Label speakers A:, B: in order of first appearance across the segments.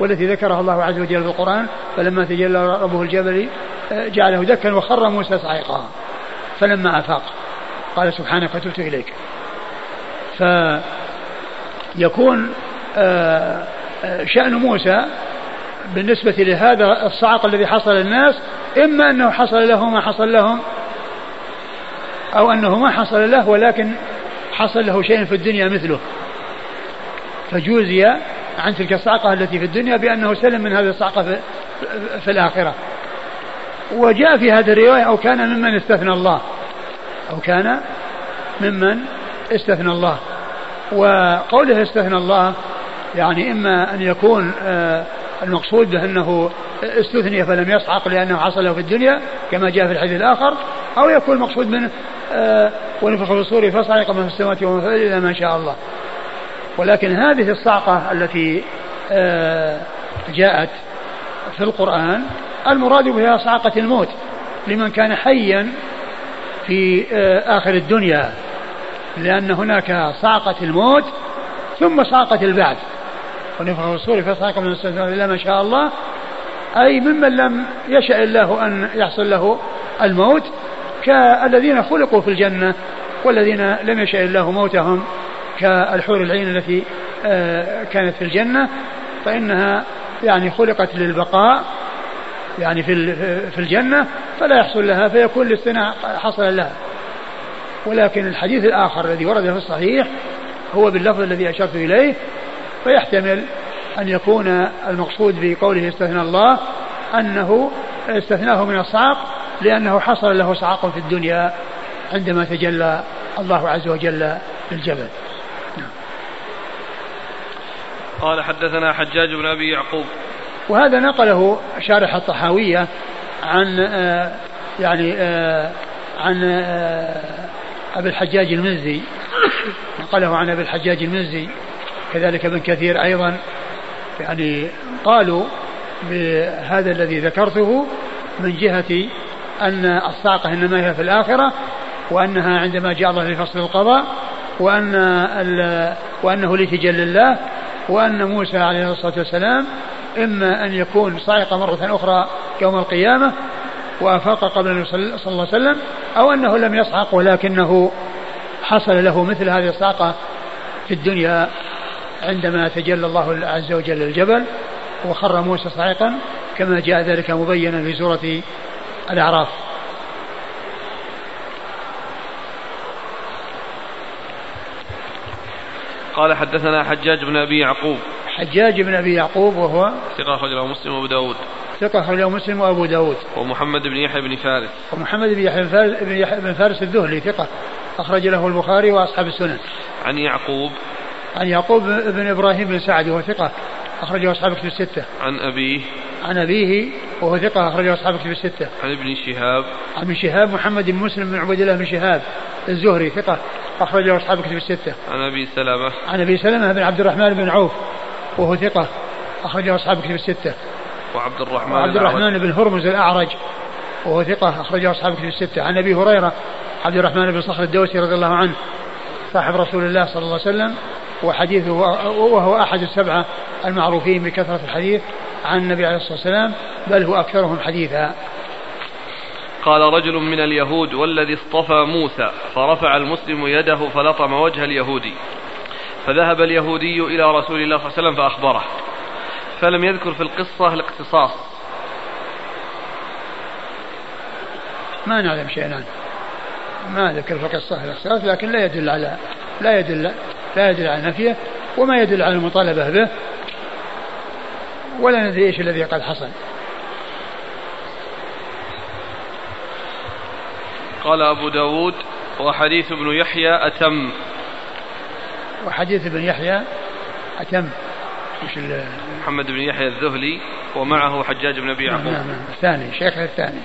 A: والتي ذكرها الله عز وجل في القرآن فلما تجلى ربه الجبل آه، جعله دكا وخر موسى صعقا فلما أفاق قال سبحانك فتبت إليك. فيكون آه، آه، شأن موسى بالنسبة لهذا الصعق الذي حصل للناس إما أنه حصل له ما حصل لهم أو أنه ما حصل له ولكن حصل له شيء في الدنيا مثله. فجوزي عن تلك الصعقة التي في الدنيا بأنه سلم من هذه الصعقة في, في الآخرة. وجاء في هذه الرواية أو كان ممن استثنى الله. أو كان ممن استثنى الله. وقوله استثنى الله يعني إما أن يكون آه، المقصود به أنه استثني فلم يصعق لأنه حصل في الدنيا كما جاء في الحديث الآخر أو يكون المقصود منه آه، ونفخ في الصور فصعق من في السماوات ومن في إلا ما شاء الله. ولكن هذه الصعقة التي آه، جاءت في القرآن المراد بها صعقة الموت لمن كان حيا في آه، آخر الدنيا لأن هناك صعقة الموت ثم صعقة البعث. ونفخ الصور فصعق من السماوات إلا ما شاء الله. أي ممن لم يشأ الله أن يحصل له الموت كالذين خلقوا في الجنة والذين لم يشاء الله موتهم. كالحور العين التي آه، كانت في الجنة فإنها يعني خلقت للبقاء يعني في في الجنة فلا يحصل لها فيكون الاستثناء حصل لها ولكن الحديث الآخر الذي ورد في الصحيح هو باللفظ الذي أشرت إليه فيحتمل أن يكون المقصود بقوله استثنى الله أنه استثناه من الصعق لأنه حصل له صعق في الدنيا عندما تجلى الله عز وجل للجبل.
B: قال حدثنا حجاج بن أبي يعقوب.
A: وهذا نقله شارح الطحاوية عن آه يعني آه عن آه أبي الحجاج المزي نقله عن أبي الحجاج المزي كذلك ابن كثير أيضا. يعني قالوا بهذا الذي ذكرته من جهة أن الصاقة إنما هي في الآخرة وأنها عندما جاء الله لفصل القضاء وأن وأنه لتجل الله وأن موسى عليه الصلاة والسلام إما أن يكون صاعق مرة أخرى يوم القيامة وأفاق قبل النبي صلى الله عليه وسلم أو أنه لم يصعق ولكنه حصل له مثل هذه الصاقة في الدنيا عندما تجلى الله عز وجل الجبل وخر موسى صاعقا كما جاء ذلك مبينا في سورة الأعراف.
B: قال حدثنا حجاج بن أبي يعقوب
A: حجاج بن أبي يعقوب وهو
B: ثقة أخرجه مسلم وأبو داود
A: ثقة أخرجه مسلم وأبو داود
B: ومحمد بن يحيى بن فارس
A: ومحمد بن يحيى بن, يحيى بن فارس الذهلي ثقة أخرج له البخاري وأصحاب السنن
B: عن يعقوب
A: عن يعقوب بن إبراهيم بن سعد وهو ثقة أخرجه أصحاب كتب الستة.
B: عن أبيه.
A: عن أبيه وهو ثقة أخرجه أصحاب كتب الستة.
B: عن ابن شهاب.
A: عن ابن شهاب محمد بن مسلم بن عبد الله بن شهاب الزهري ثقة أخرجه أصحاب كتب الستة.
B: عن أبي سلمة.
A: عن أبي سلمة بن عبد الرحمن بن عوف وهو ثقة أخرجه أصحاب كتب الستة.
B: وعبد الرحمن
A: وعبد الرحمن بن هرمز الأعرج وهو ثقة أخرجه أصحاب كتب الستة. عن أبي هريرة عبد الرحمن بن صخر الدوسي رضي الله عنه صاحب رسول الله صلى الله عليه وسلم وحديثه وهو أحد السبعة المعروفين بكثرة الحديث عن النبي عليه الصلاة والسلام بل هو أكثرهم حديثا
B: قال رجل من اليهود والذي اصطفى موسى فرفع المسلم يده فلطم وجه اليهودي فذهب اليهودي إلى رسول الله صلى الله عليه وسلم فأخبره. فلم يذكر في القصة الاقتصاص
A: ما نعلم شيئا ما ذكر في القصة الاقتصاص لكن لا يدل على لا يدل لا يدل على نفيه وما يدل على المطالبة به. ولا ندري إيش الذي قد حصل.
B: قال أبو داود وحديث ابن يحيى أتم.
A: وحديث ابن يحيى أتم.
B: مش محمد بن يحيى الذهلي ومعه حجاج بن أبي يعقوب. نعم
A: نعم الثاني شيخ الثاني.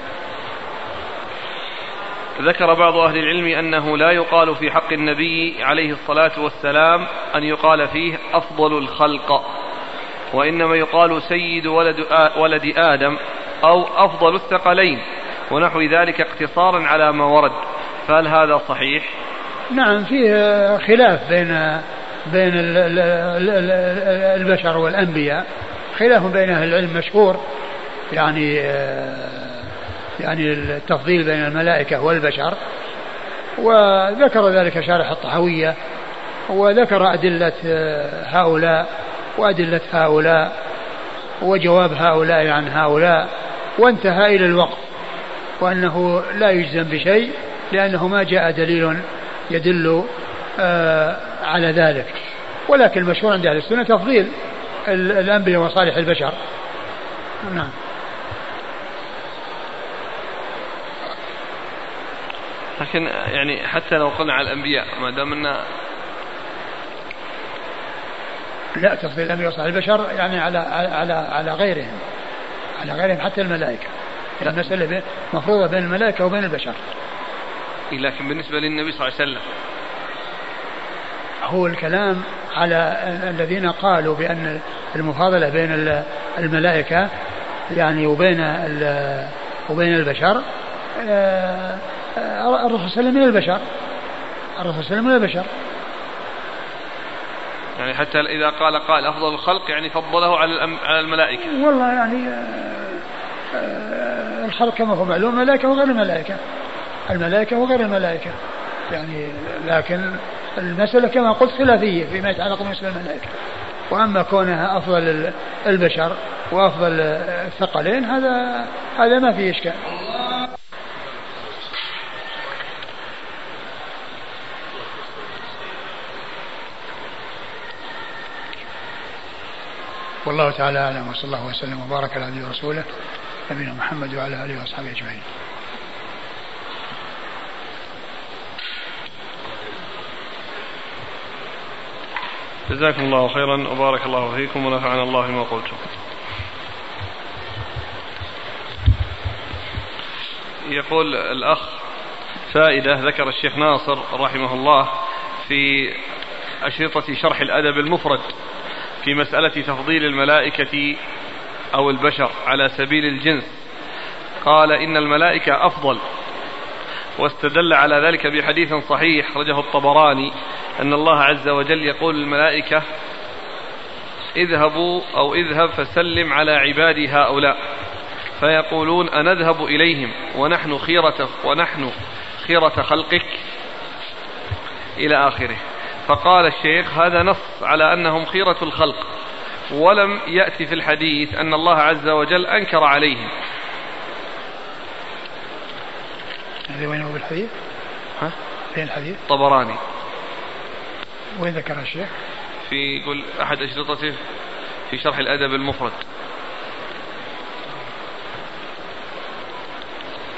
B: ذكر بعض أهل العلم أنه لا يقال في حق النبي عليه الصلاة والسلام أن يقال فيه أفضل الخلق وإنما يقال سيد ولد, ولد آدم أو أفضل الثقلين. ونحو ذلك اقتصارا على ما ورد. فهل هذا صحيح؟
A: نعم فيه خلاف بين بين البشر والأنبياء. خلاف بين أهل العلم مشهور. يعني يعني التفضيل بين الملائكة والبشر. وذكر ذلك شارح الطحوية. وذكر أدلة هؤلاء وأدلة هؤلاء وجواب هؤلاء عن هؤلاء. وانتهى إلى الوقت. وأنه لا يجزم بشيء لأنه ما جاء دليل يدل آه على ذلك. ولكن المشهور عند أهل السنة تفضيل الأنبياء وصالح البشر. نعم.
B: لكن يعني حتى لو قلنا على الأنبياء ما دام أن
A: لا تفضيل الأنبياء وصالح البشر يعني على على على غيرهم على غيرهم حتى الملائكة. المسألة مفروضة بين الملائكة وبين البشر.
B: لكن بالنسبة للنبي صلى الله عليه وسلم.
A: هو الكلام على الذين قالوا بأن المفاضلة بين الملائكة يعني وبين وبين البشر آه، آه، الرسول صلى الله عليه وسلم من البشر. الرسول صلى الله عليه وسلم من البشر.
B: يعني حتى إذا قال قال أفضل الخلق يعني فضله على على الملائكة.
A: والله يعني آه، الخلق كما هو معلوم الملائكة وغير الملائكة. الملائكة وغير الملائكة. يعني لكن المسألة كما قلت خلافية فيما يتعلق بنسبة الملائكة. وأما كونها أفضل البشر وأفضل الثقلين هذا هذا ما فيه إشكال. والله تعالى أعلم وصلى الله وسلم وبارك على نبينا ورسوله. نبينا محمد وعلى آله وأصحابه أجمعين.
B: جزاكم الله خيرا وبارك الله فيكم ونفعنا الله بما قلتم. يقول الأخ فائدة ذكر الشيخ ناصر رحمه الله في أشرطة شرح الأدب المفرد في مسألة تفضيل الملائكة أو البشر على سبيل الجنس. قال إن الملائكة أفضل. واستدل على ذلك بحديث صحيح رجه الطبراني أن الله عز وجل يقول للملائكة اذهبوا أو اذهب فسلم على عبادي هؤلاء. فيقولون أنذهب إليهم ونحن خيرة ونحن خيرة خلقك إلى آخره. فقال الشيخ هذا نص على أنهم خيرة الخلق. ولم يأتي في الحديث أن الله عز وجل أنكر عليهم
A: هذا وين هو بالحديث؟
B: ها؟
A: فين الحديث؟
B: طبراني
A: وين ذكر الشيخ؟
B: في يقول أحد أشرطته في شرح الأدب المفرد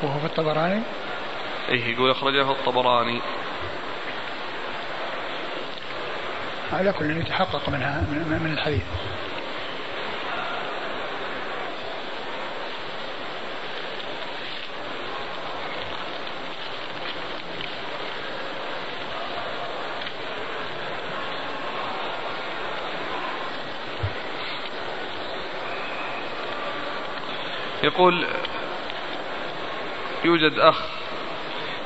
A: وهو في الطبراني؟
B: إيه يقول أخرجه الطبراني
A: على كل يتحقق منها من الحديث
B: يقول يوجد أخ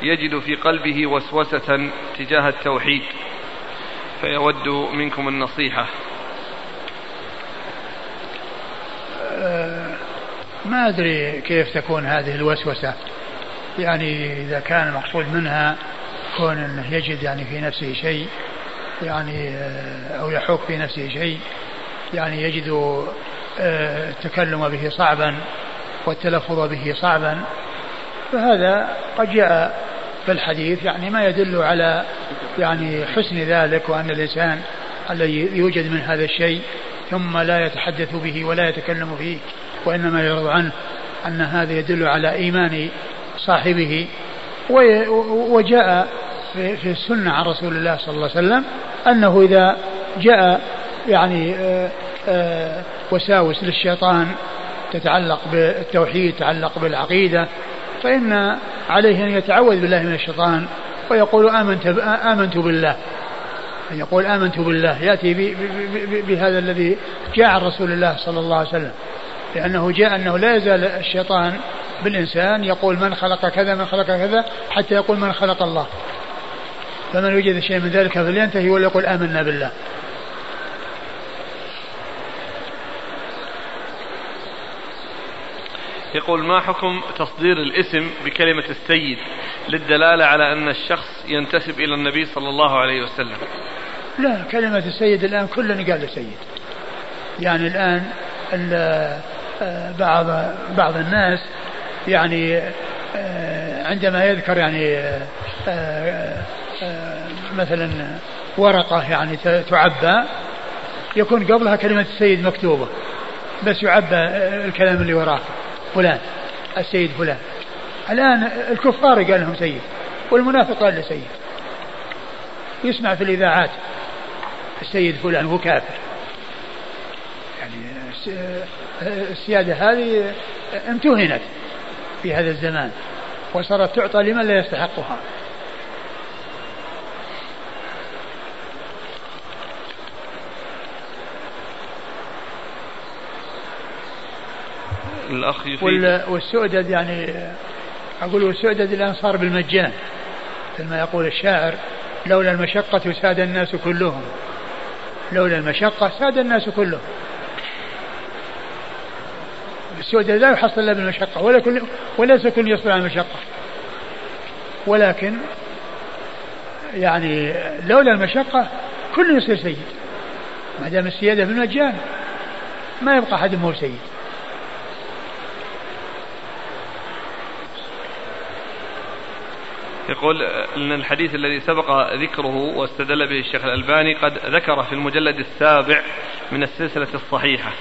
B: يجد في قلبه وسوسة تجاه التوحيد فيود منكم النصيحة.
A: أه، ما أدري كيف تكون هذه الوسوسة. يعني إذا كان المقصود منها كون أنه يجد يعني في نفسه شيء يعني أه، أو يحك في نفسه شيء يعني يجد أه، التكلم به صعبا. والتلفظ به صعبا فهذا قد جاء في الحديث يعني ما يدل على يعني حسن ذلك وأن الإنسان الذي يوجد من هذا الشيء ثم لا يتحدث به ولا يتكلم فيه وإنما يعرض عنه أن هذا يدل على إيمان صاحبه. وجاء في السنة عن رسول الله صلى الله عليه وسلم أنه إذا جاء يعني آه، آه، وساوس للشيطان تتعلق بالتوحيد تتعلق بالعقيدة فإن عليه أن يتعوذ بالله من الشيطان ويقول آمنت آمنت بالله. أن يقول آمنت بالله يأتي بهذا الذي جاء عن رسول الله صلى الله عليه وسلم. لأنه جاء أنه لا يزال الشيطان بالإنسان يقول من خلق كذا من خلق كذا حتى يقول من خلق الله. فمن وجد شيء من ذلك فلينتهي وليقول آمنا بالله.
B: يقول ما حكم تصدير الاسم بكلمة السيد للدلالة على أن الشخص ينتسب إلى النبي صلى الله عليه وسلم؟
A: لا كلمة السيد الآن كلنا قال سيد يعني الآن آه، بعض بعض الناس يعني آه، عندما يذكر يعني آه، مثلا ورقة يعني تعبى يكون قبلها كلمة السيد مكتوبة بس يعبى الكلام اللي وراه فلان السيد فلان. الآن الكفار قال لهم سيد والمنافق قال له سيد يسمع في الإذاعات السيد فلان هو كافر. يعني السيادة هذه امتهنت في هذا الزمان وصارت تعطى لمن لا يستحقها.
B: الأخ
A: والسؤدد يعني أقول والسؤدد الآن صار بالمجان كما يقول الشاعر لولا المشقة ساد الناس كلهم. لولا المشقة ساد الناس كلهم. السؤدد لا يحصل إلا بالمشقة ولا كل وليس كل يصبر على المشقة. ولكن يعني لولا المشقة كل يصير سيد. ما دام السيادة بالمجان ما يبقى أحد هو سيد.
B: يقول إن الحديث الذي سبق ذكره واستدل به الشيخ الألباني قد ذكر في المجلد السابع من السلسلة الصحيحة.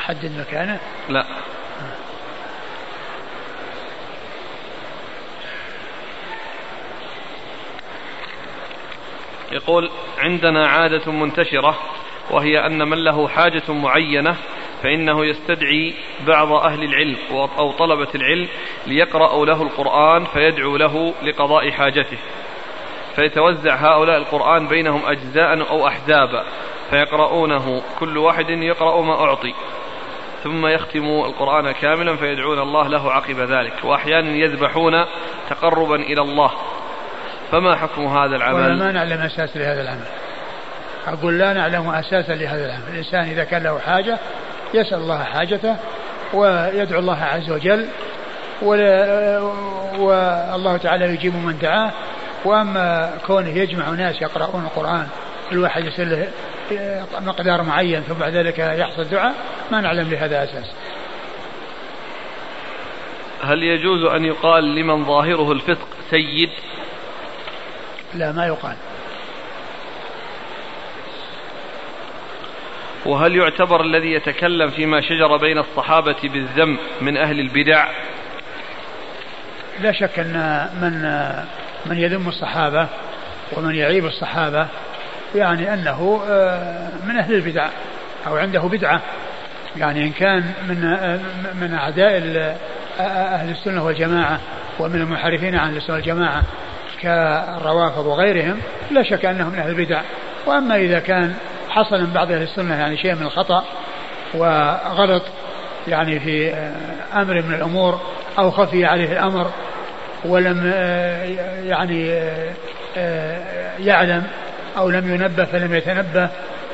A: حدد مكانه؟
B: لا. يقول عندنا عادة منتشرة وهي أن من له حاجة معينة فإنه يستدعي بعض أهل العلم أو طلبة العلم ليقرأوا له القرآن فيدعو له لقضاء حاجته. فيتوزع هؤلاء القرآن بينهم أجزاء أو أحزابا فيقرؤونه كل واحد يقرأ ما أعطي. ثم يختم القرآن كاملا فيدعون الله له عقب ذلك وأحيانا يذبحون تقربا إلى الله. فما حكم هذا العمل؟
A: ما نعلم أساس لهذا العمل. أقول لا نعلم أساسا لهذا العمل. الإنسان إذا كان له حاجة يسأل الله حاجته ويدعو الله عز وجل والله تعالى يجيب من دعاه وأما كونه يجمع ناس يقرؤون القرآن كل واحد يسأل مقدار معين ثم بعد ذلك يحصل دعاء ما نعلم لهذا أساس.
B: هل يجوز أن يقال لمن ظاهره الفسق سيد؟
A: لا ما يقال.
B: وهل يعتبر الذي يتكلم فيما شجر بين الصحابة بالذم من أهل البدع؟
A: لا شك أن من من يذم الصحابة ومن يعيب الصحابة يعني أنه آه، من أهل البدع أو عنده بدعة. يعني إن كان من آه، من أعداء آه، أهل السنة والجماعة ومن المنحرفين عن السنة والجماعة كالروافض وغيرهم لا شك أنهم من أهل البدع. وأما إذا كان حصل من بعض أهل السنة يعني شيء من الخطأ وغلط يعني في آه، أمر من الأمور أو خفي عليه الأمر ولم آه، يعني آه، يعلم أو لم ينبه فلم يتنبه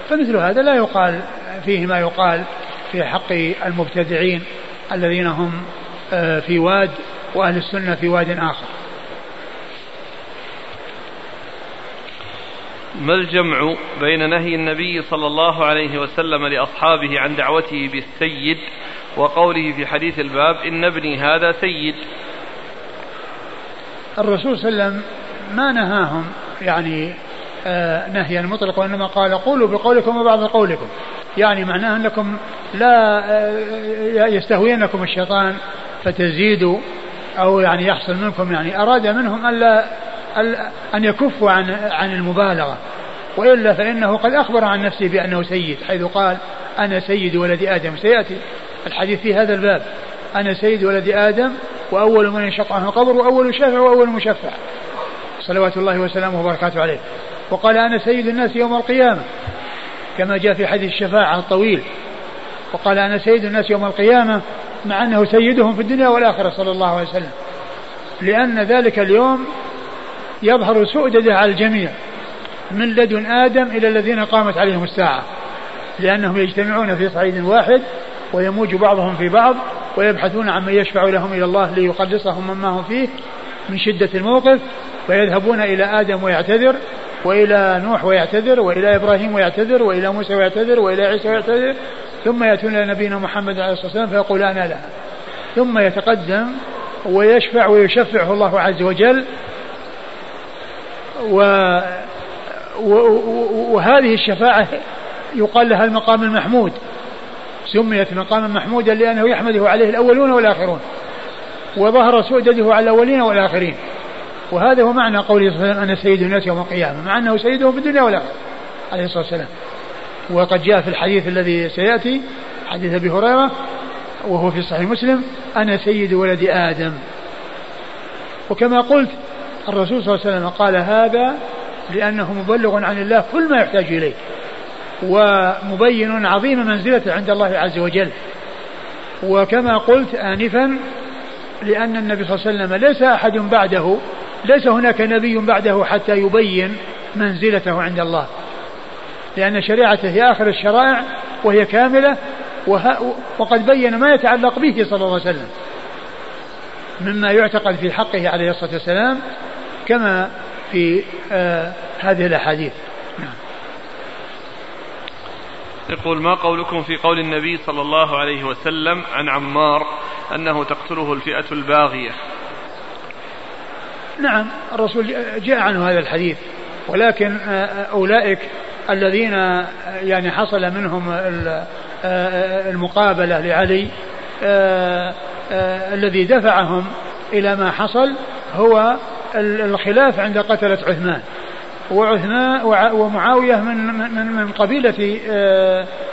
A: فمثل هذا لا يقال فيه ما يقال في حق المبتدعين الذين هم في واد وأهل السنة في واد آخر.
B: ما الجمع بين نهي النبي صلى الله عليه وسلم لأصحابه عن دعوته بالسيد وقوله في حديث الباب إن ابني هذا سيد؟
A: الرسول صلى الله عليه وسلم ما نهاهم يعني آه نهيا مطلقا وإنما قال قولوا بقولكم وبعض قولكم. يعني معناه أنكم لا آه يستهوينكم الشيطان فتزيدوا أو يعني يحصل منكم يعني أراد منهم ألا أن يكفوا عن عن المبالغة. وإلا فإنه قد أخبر عن نفسه بأنه سيد حيث قال أنا سيد ولد آدم. سيأتي الحديث في هذا الباب. أنا سيد ولد آدم وأول من ينشق عنه القبر وأول شافع وأول مشفع. صلوات الله وسلامه وبركاته عليه. وقال أنا سيد الناس يوم القيامة كما جاء في حديث الشفاعة الطويل. وقال أنا سيد الناس يوم القيامة مع أنه سيدهم في الدنيا والآخرة صلى الله عليه وسلم. لأن ذلك اليوم يظهر سؤدده على الجميع من لدن آدم إلى الذين قامت عليهم الساعة لأنهم يجتمعون في صعيد واحد ويموج بعضهم في بعض ويبحثون عن من يشفع لهم إلى الله ليخلصهم مما هم فيه من شدة الموقف ويذهبون إلى آدم ويعتذر وإلى نوح ويعتذر وإلى إبراهيم ويعتذر وإلى موسى ويعتذر وإلى عيسى ويعتذر ثم يأتون إلى نبينا محمد عليه الصلاة والسلام فيقولان لها ثم يتقدم ويشفع ويشفعه الله عز وجل و وهذه الشفاعة يقال لها المقام المحمود. سميت مقاما محمودا لأنه يحمده عليه الأولون والآخرون وظهر سؤدده على الأولين والآخرين. وهذا هو معنى قوله صلى الله عليه وسلم أنا سيد الناس يوم القيامة مع أنه سيده في الدنيا والآخرة عليه الصلاة والسلام. وقد جاء في الحديث الذي سيأتي حديث أبي هريرة وهو في صحيح مسلم أنا سيد ولد آدم. وكما قلت الرسول صلى الله عليه وسلم قال هذا لأنه مبلغ عن الله كل ما يحتاج إليه ومبين عظيم منزلته عند الله عز وجل. وكما قلت آنفا لأن النبي صلى الله عليه وسلم ليس أحد بعده ليس هناك نبي بعده حتى يبين منزلته عند الله. لأن شريعته هي آخر الشرائع وهي كاملة وقد بين ما يتعلق به صلى الله عليه وسلم مما يعتقد في حقه عليه الصلاة والسلام كما في آه هذه الأحاديث نعم.
C: يقول ما قولكم في قول النبي صلى الله عليه وسلم عن عمار أنه تقتله الفئة الباغية
A: نعم الرسول جاء عنه هذا الحديث ولكن آه، آه، أولئك الذين يعني حصل منهم المقابلة لعلي الذي دفعهم إلى ما حصل هو الخلاف عند قتلة عثمان. وعثمان ومعاوية من من من قبيلة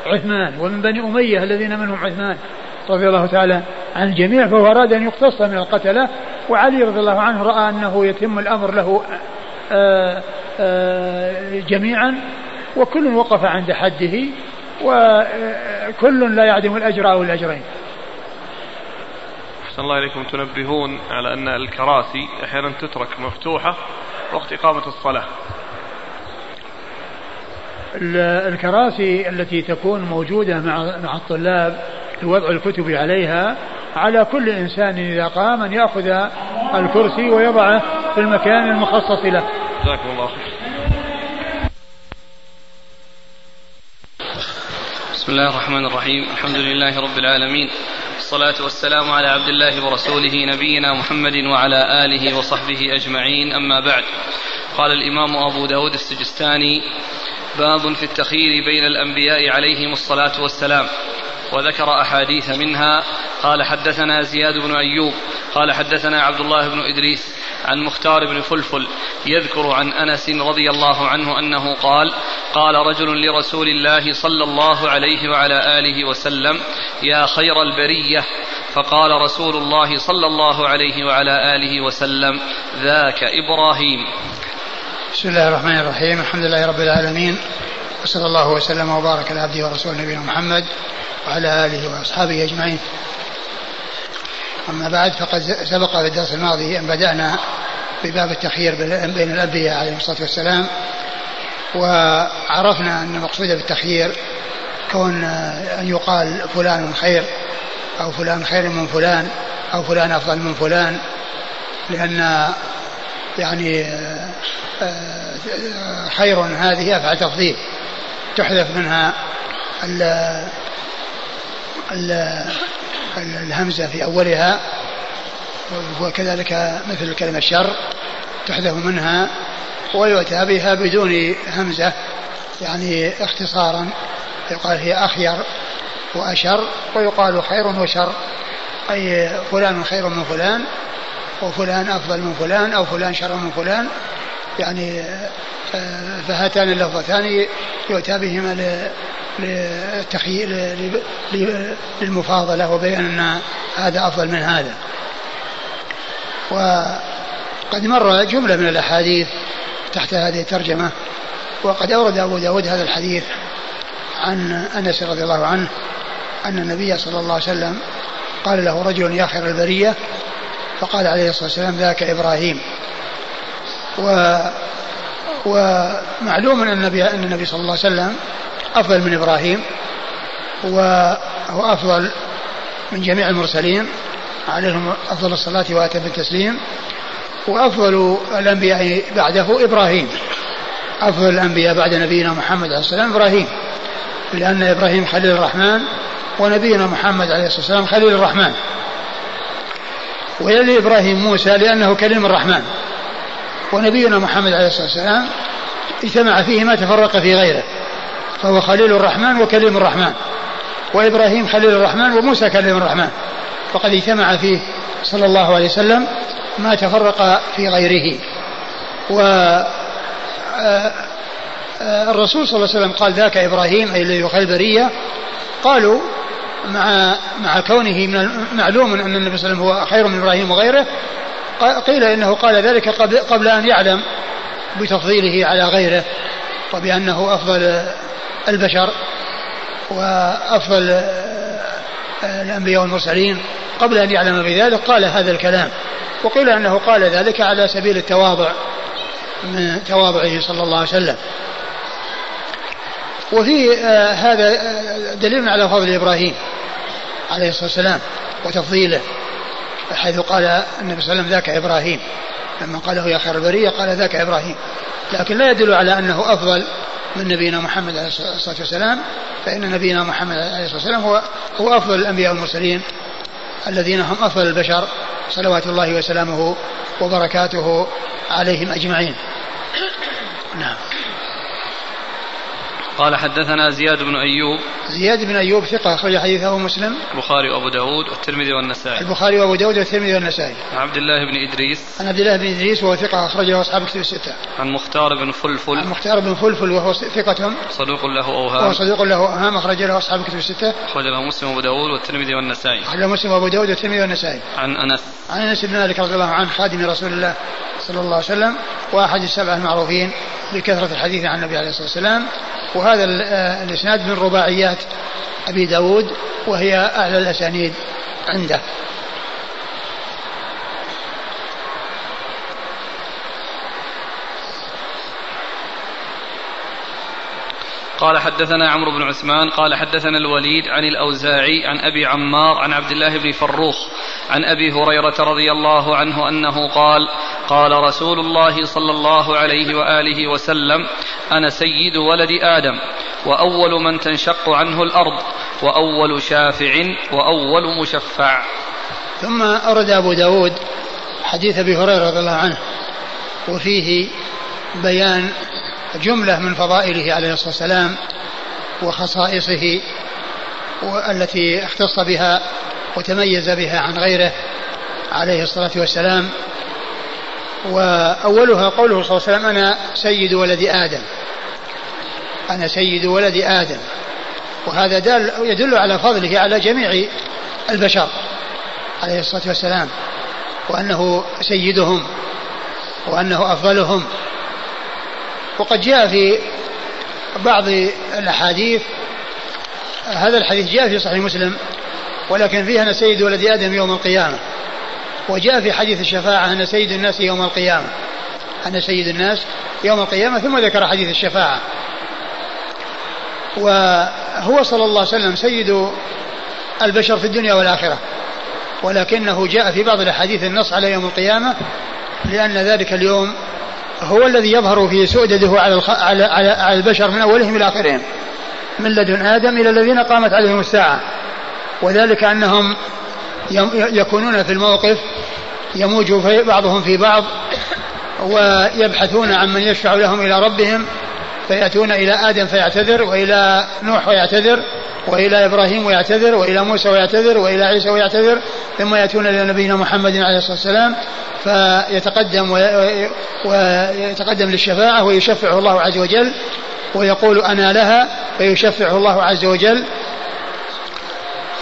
A: عثمان ومن بني أمية الذين منهم عثمان رضي الله تعالى عن الجميع فهو أراد أن يقتص من القتلة. وعلي رضي الله عنه رأى أنه يتم الأمر له آه، آه، جميعا وكل وقف عند حده وكل لا يعدم الأجر أو الأجرين.
C: أحسن الله إليكم تنبهون على أن الكراسي أحيانا تترك مفتوحة وقت إقامة الصلاة.
A: الكراسي التي تكون موجودة مع مع الطلاب لوضع الكتب عليها على كل إنسان إذا قام أن يأخذ الكرسي ويضعه في المكان المخصص له.
C: جزاكم الله خير.
B: بسم الله الرحمن الرحيم. الحمد لله رب العالمين. والصلاة والسلام على عبد الله ورسوله نبينا محمد وعلى آله وصحبه أجمعين. أما بعد قال الإمام أبو داود السجستاني باب في التخيير بين الأنبياء عليهم الصلاة والسلام. وذكر أحاديث منها. قال حدثنا زياد بن أيوب قال حدثنا عبد الله بن إدريس عن مختار بن فلفل يذكر عن أنس رضي الله عنه أنه قال قال رجل لرسول الله صلى الله عليه وعلى آله وسلم يا خير البرية. فقال رسول الله صلى الله عليه وعلى آله وسلم ذاك إبراهيم.
D: بسم الله الرحمن الرحيم. الحمد لله رب العالمين. وصلى الله وسلم وبارك على عبده ورسوله نبينا محمد وعلى آله وأصحابه أجمعين. أما بعد فقد سبق في الدرس الماضي أن بدأنا بباب التخيير بين الأنبياء عليهم الصلاة والسلام وعرفنا أن المقصود بالتخيير كون أن يقال فلان خير أو فلان خير من فلان أو فلان أفضل من فلان لأن يعني خير هذه أفعل تفضيل تحذف منها الهمزة في أولها وكذلك مثل كلمة شر تحذف منها ويؤتى بها بدون همزة يعني اختصارا يقال هي أخير وأشر ويقال خير وشر أي فلان خير من فلان وفلان أفضل من فلان أو فلان شر من فلان يعني آه، فهاتان اللفظتان يؤتى بهما للمفاضلة وبين أن هذا أفضل من هذا. وقد مر جملة من الأحاديث تحت هذه الترجمة وقد أورد أبو داود هذا الحديث عن أنس رضي الله عنه أن النبي صلى الله عليه وسلم قال له رجل يا خير البرية فقال عليه الصلاة والسلام ذاك إبراهيم. و ومعلوم أن النبي, أن النبي صلى الله عليه وسلم أفضل من إبراهيم
A: وهو أفضل من جميع المرسلين عليهم أفضل الصلاة وأتم التسليم وأفضل الأنبياء بعده إبراهيم. أفضل الأنبياء بعد نبينا محمد عليه والسلام إبراهيم. لأن إبراهيم خليل الرحمن ونبينا محمد عليه الصلاة والسلام خليل الرحمن. ويلي إبراهيم موسى لأنه كلم الرحمن. ونبينا محمد عليه الصلاة والسلام اجتمع فيه ما تفرق في غيره. فهو خليل الرحمن وكلم الرحمن. وإبراهيم خليل الرحمن وموسى كلم الرحمن. وقد اجتمع فيه صلى الله عليه وسلم ما تفرق في غيره. و آه، آه، الرسول صلى الله عليه وسلم قال ذاك إبراهيم أي الذي يخيل البريه قالوا مع مع كونه من معلوم أن النبي صلى الله عليه وسلم هو خير من إبراهيم وغيره قيل إنه قال ذلك قبل, قبل أن يعلم بتفضيله على غيره. وبانه أفضل البشر وأفضل آه، الأنبياء والمرسلين. قبل أن يعلم بذلك قال هذا الكلام وقيل أنه قال ذلك على سبيل التواضع من تواضعه صلى الله عليه وسلم. وفي آه هذا آه، دليل على فضل إبراهيم عليه الصلاة والسلام وتفضيله حيث قال النبي صلى الله عليه وسلم ذاك إبراهيم. لما قاله يا خير البرية قال ذاك إبراهيم. لكن لا يدل على أنه أفضل من نبينا محمد عليه الصلاة والسلام فإن نبينا محمد عليه الصلاة والسلام هو هو أفضل الأنبياء والمرسلين الذين هم أفضل البشر صلوات الله وسلامه وبركاته عليهم أجمعين. نعم.
B: قال حدثنا زياد بن أيوب.
A: زياد بن أيوب ثقة أخرج حديثه مسلم.
B: البخاري وأبو داود والترمذي والنسائي.
A: البخاري وأبو داود والترمذي والنسائي.
B: عن عبد الله بن إدريس.
A: عن عبد الله بن إدريس وهو ثقة أخرجه أصحاب كتب الستة.
B: عن مختار بن فلفل.
A: عن مختار بن فلفل وهو ثقة
B: صدوق له أوهام
A: وهو صدوق له أوهام أخرج له أصحاب كتب الستة.
B: أخرج له مسلم وأبو داود والترمذي والنسائي.
A: أخرج له مسلم وأبو داود والترمذي والنسائي.
B: عن أنس.
A: عن أنس بن مالك رضي الله عنه خادم رسول الله. صلى الله عليه وسلم وأحد السبعة المعروفين بكثرة الحديث عن النبي عليه الصلاة والسلام. وهذا آه، الإسناد من رباعيات أبي داود وهي أعلى الأسانيد عنده.
B: قال حدثنا عمرو بن عثمان قال حدثنا الوليد عن الأوزاعي عن أبي عمار عن عبد الله بن فروخ عن أبي هريرة رضي الله عنه أنه قال قال رسول الله صلى الله عليه وآله وسلم أنا سيد ولد آدم وأول من تنشق عنه الأرض وأول شافع وأول مشفع.
A: ثم أرد أبو داود حديث أبي هريرة رضي الله عنه وفيه بيان جملة من فضائله عليه الصلاة والسلام وخصائصه التي اختص بها وتميز بها عن غيره عليه الصلاة والسلام. وأولها قوله صلى الله عليه وسلم أنا سيد ولد آدم. أنا سيد ولد آدم. وهذا دال يدل على فضله على جميع البشر عليه الصلاة والسلام. وأنه سيدهم وأنه أفضلهم. وقد جاء في بعض الأحاديث هذا الحديث جاء في صحيح مسلم. ولكن فيه أنا سيد ولد آدم يوم القيامة. وجاء في حديث الشفاعة أنا سيد الناس يوم القيامة. أنا سيد الناس يوم القيامة ثم ذكر حديث الشفاعة. وهو صلى الله عليه وسلم سيد البشر في الدنيا والآخرة. ولكنه جاء في بعض الأحاديث النص على يوم القيامة لأن ذلك اليوم هو الذي يظهر فيه سؤدده على على على البشر من اولهم إلى اخرهم من لدن آدم إلى الذين قامت عليهم الساعة. وذلك أنهم يكونون في الموقف يموج في بعضهم في بعض ويبحثون عن من يشفع لهم إلى ربهم فيأتون إلى آدم فيعتذر وإلى نوح ويعتذر وإلى إبراهيم ويعتذر وإلى موسى ويعتذر وإلى عيسى ويعتذر ثم يأتون إلى نبينا محمد عليه الصلاة والسلام فيتقدم ويتقدم للشفاعة ويشفعه الله عز وجل ويقول أنا لها فيشفعه الله عز وجل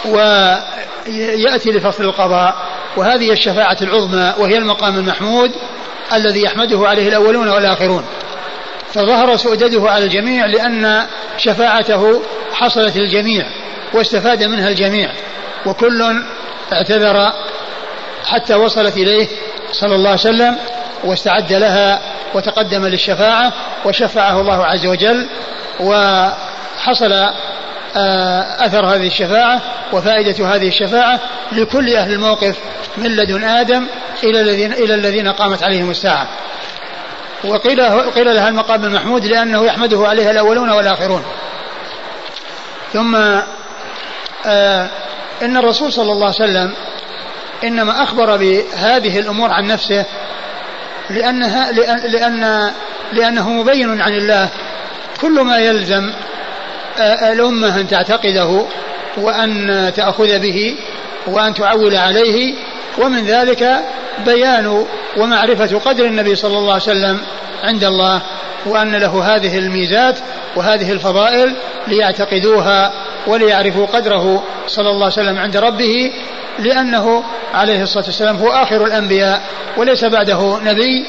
A: ويأتي لفصل القضاء وهذه الشفاعة العظمى وهي المقام المحمود الذي يحمده عليه الأولون والآخرون. فظهر سؤدده على الجميع لأن شفاعته حصلت للجميع واستفاد منها الجميع وكل اعتذر حتى وصلت إليه صلى الله عليه وسلم واستعد لها وتقدم للشفاعة وشفعه الله عز وجل وحصل آه، أثر هذه الشفاعة وفائدة هذه الشفاعة لكل أهل الموقف من لدن آدم إلى الذين إلى الذين قامت عليهم الساعة. وقيل قيل لها المقام المحمود لأنه يحمده عليها الأولون والآخرون. ثم آه إن الرسول صلى الله عليه وسلم إنما أخبر بهذه الأمور عن نفسه لأنها لأن, لأن لأنه مبين عن الله كل ما يلزم آه، الأمة أن تعتقده وأن تأخذ به وأن تعول عليه ومن ذلك بيان ومعرفة قدر النبي صلى الله عليه وسلم عند الله وأن له هذه الميزات وهذه الفضائل ليعتقدوها وليعرفوا قدره صلى الله عليه وسلم عند ربه لأنه عليه الصلاة والسلام هو آخر الأنبياء وليس بعده نبي.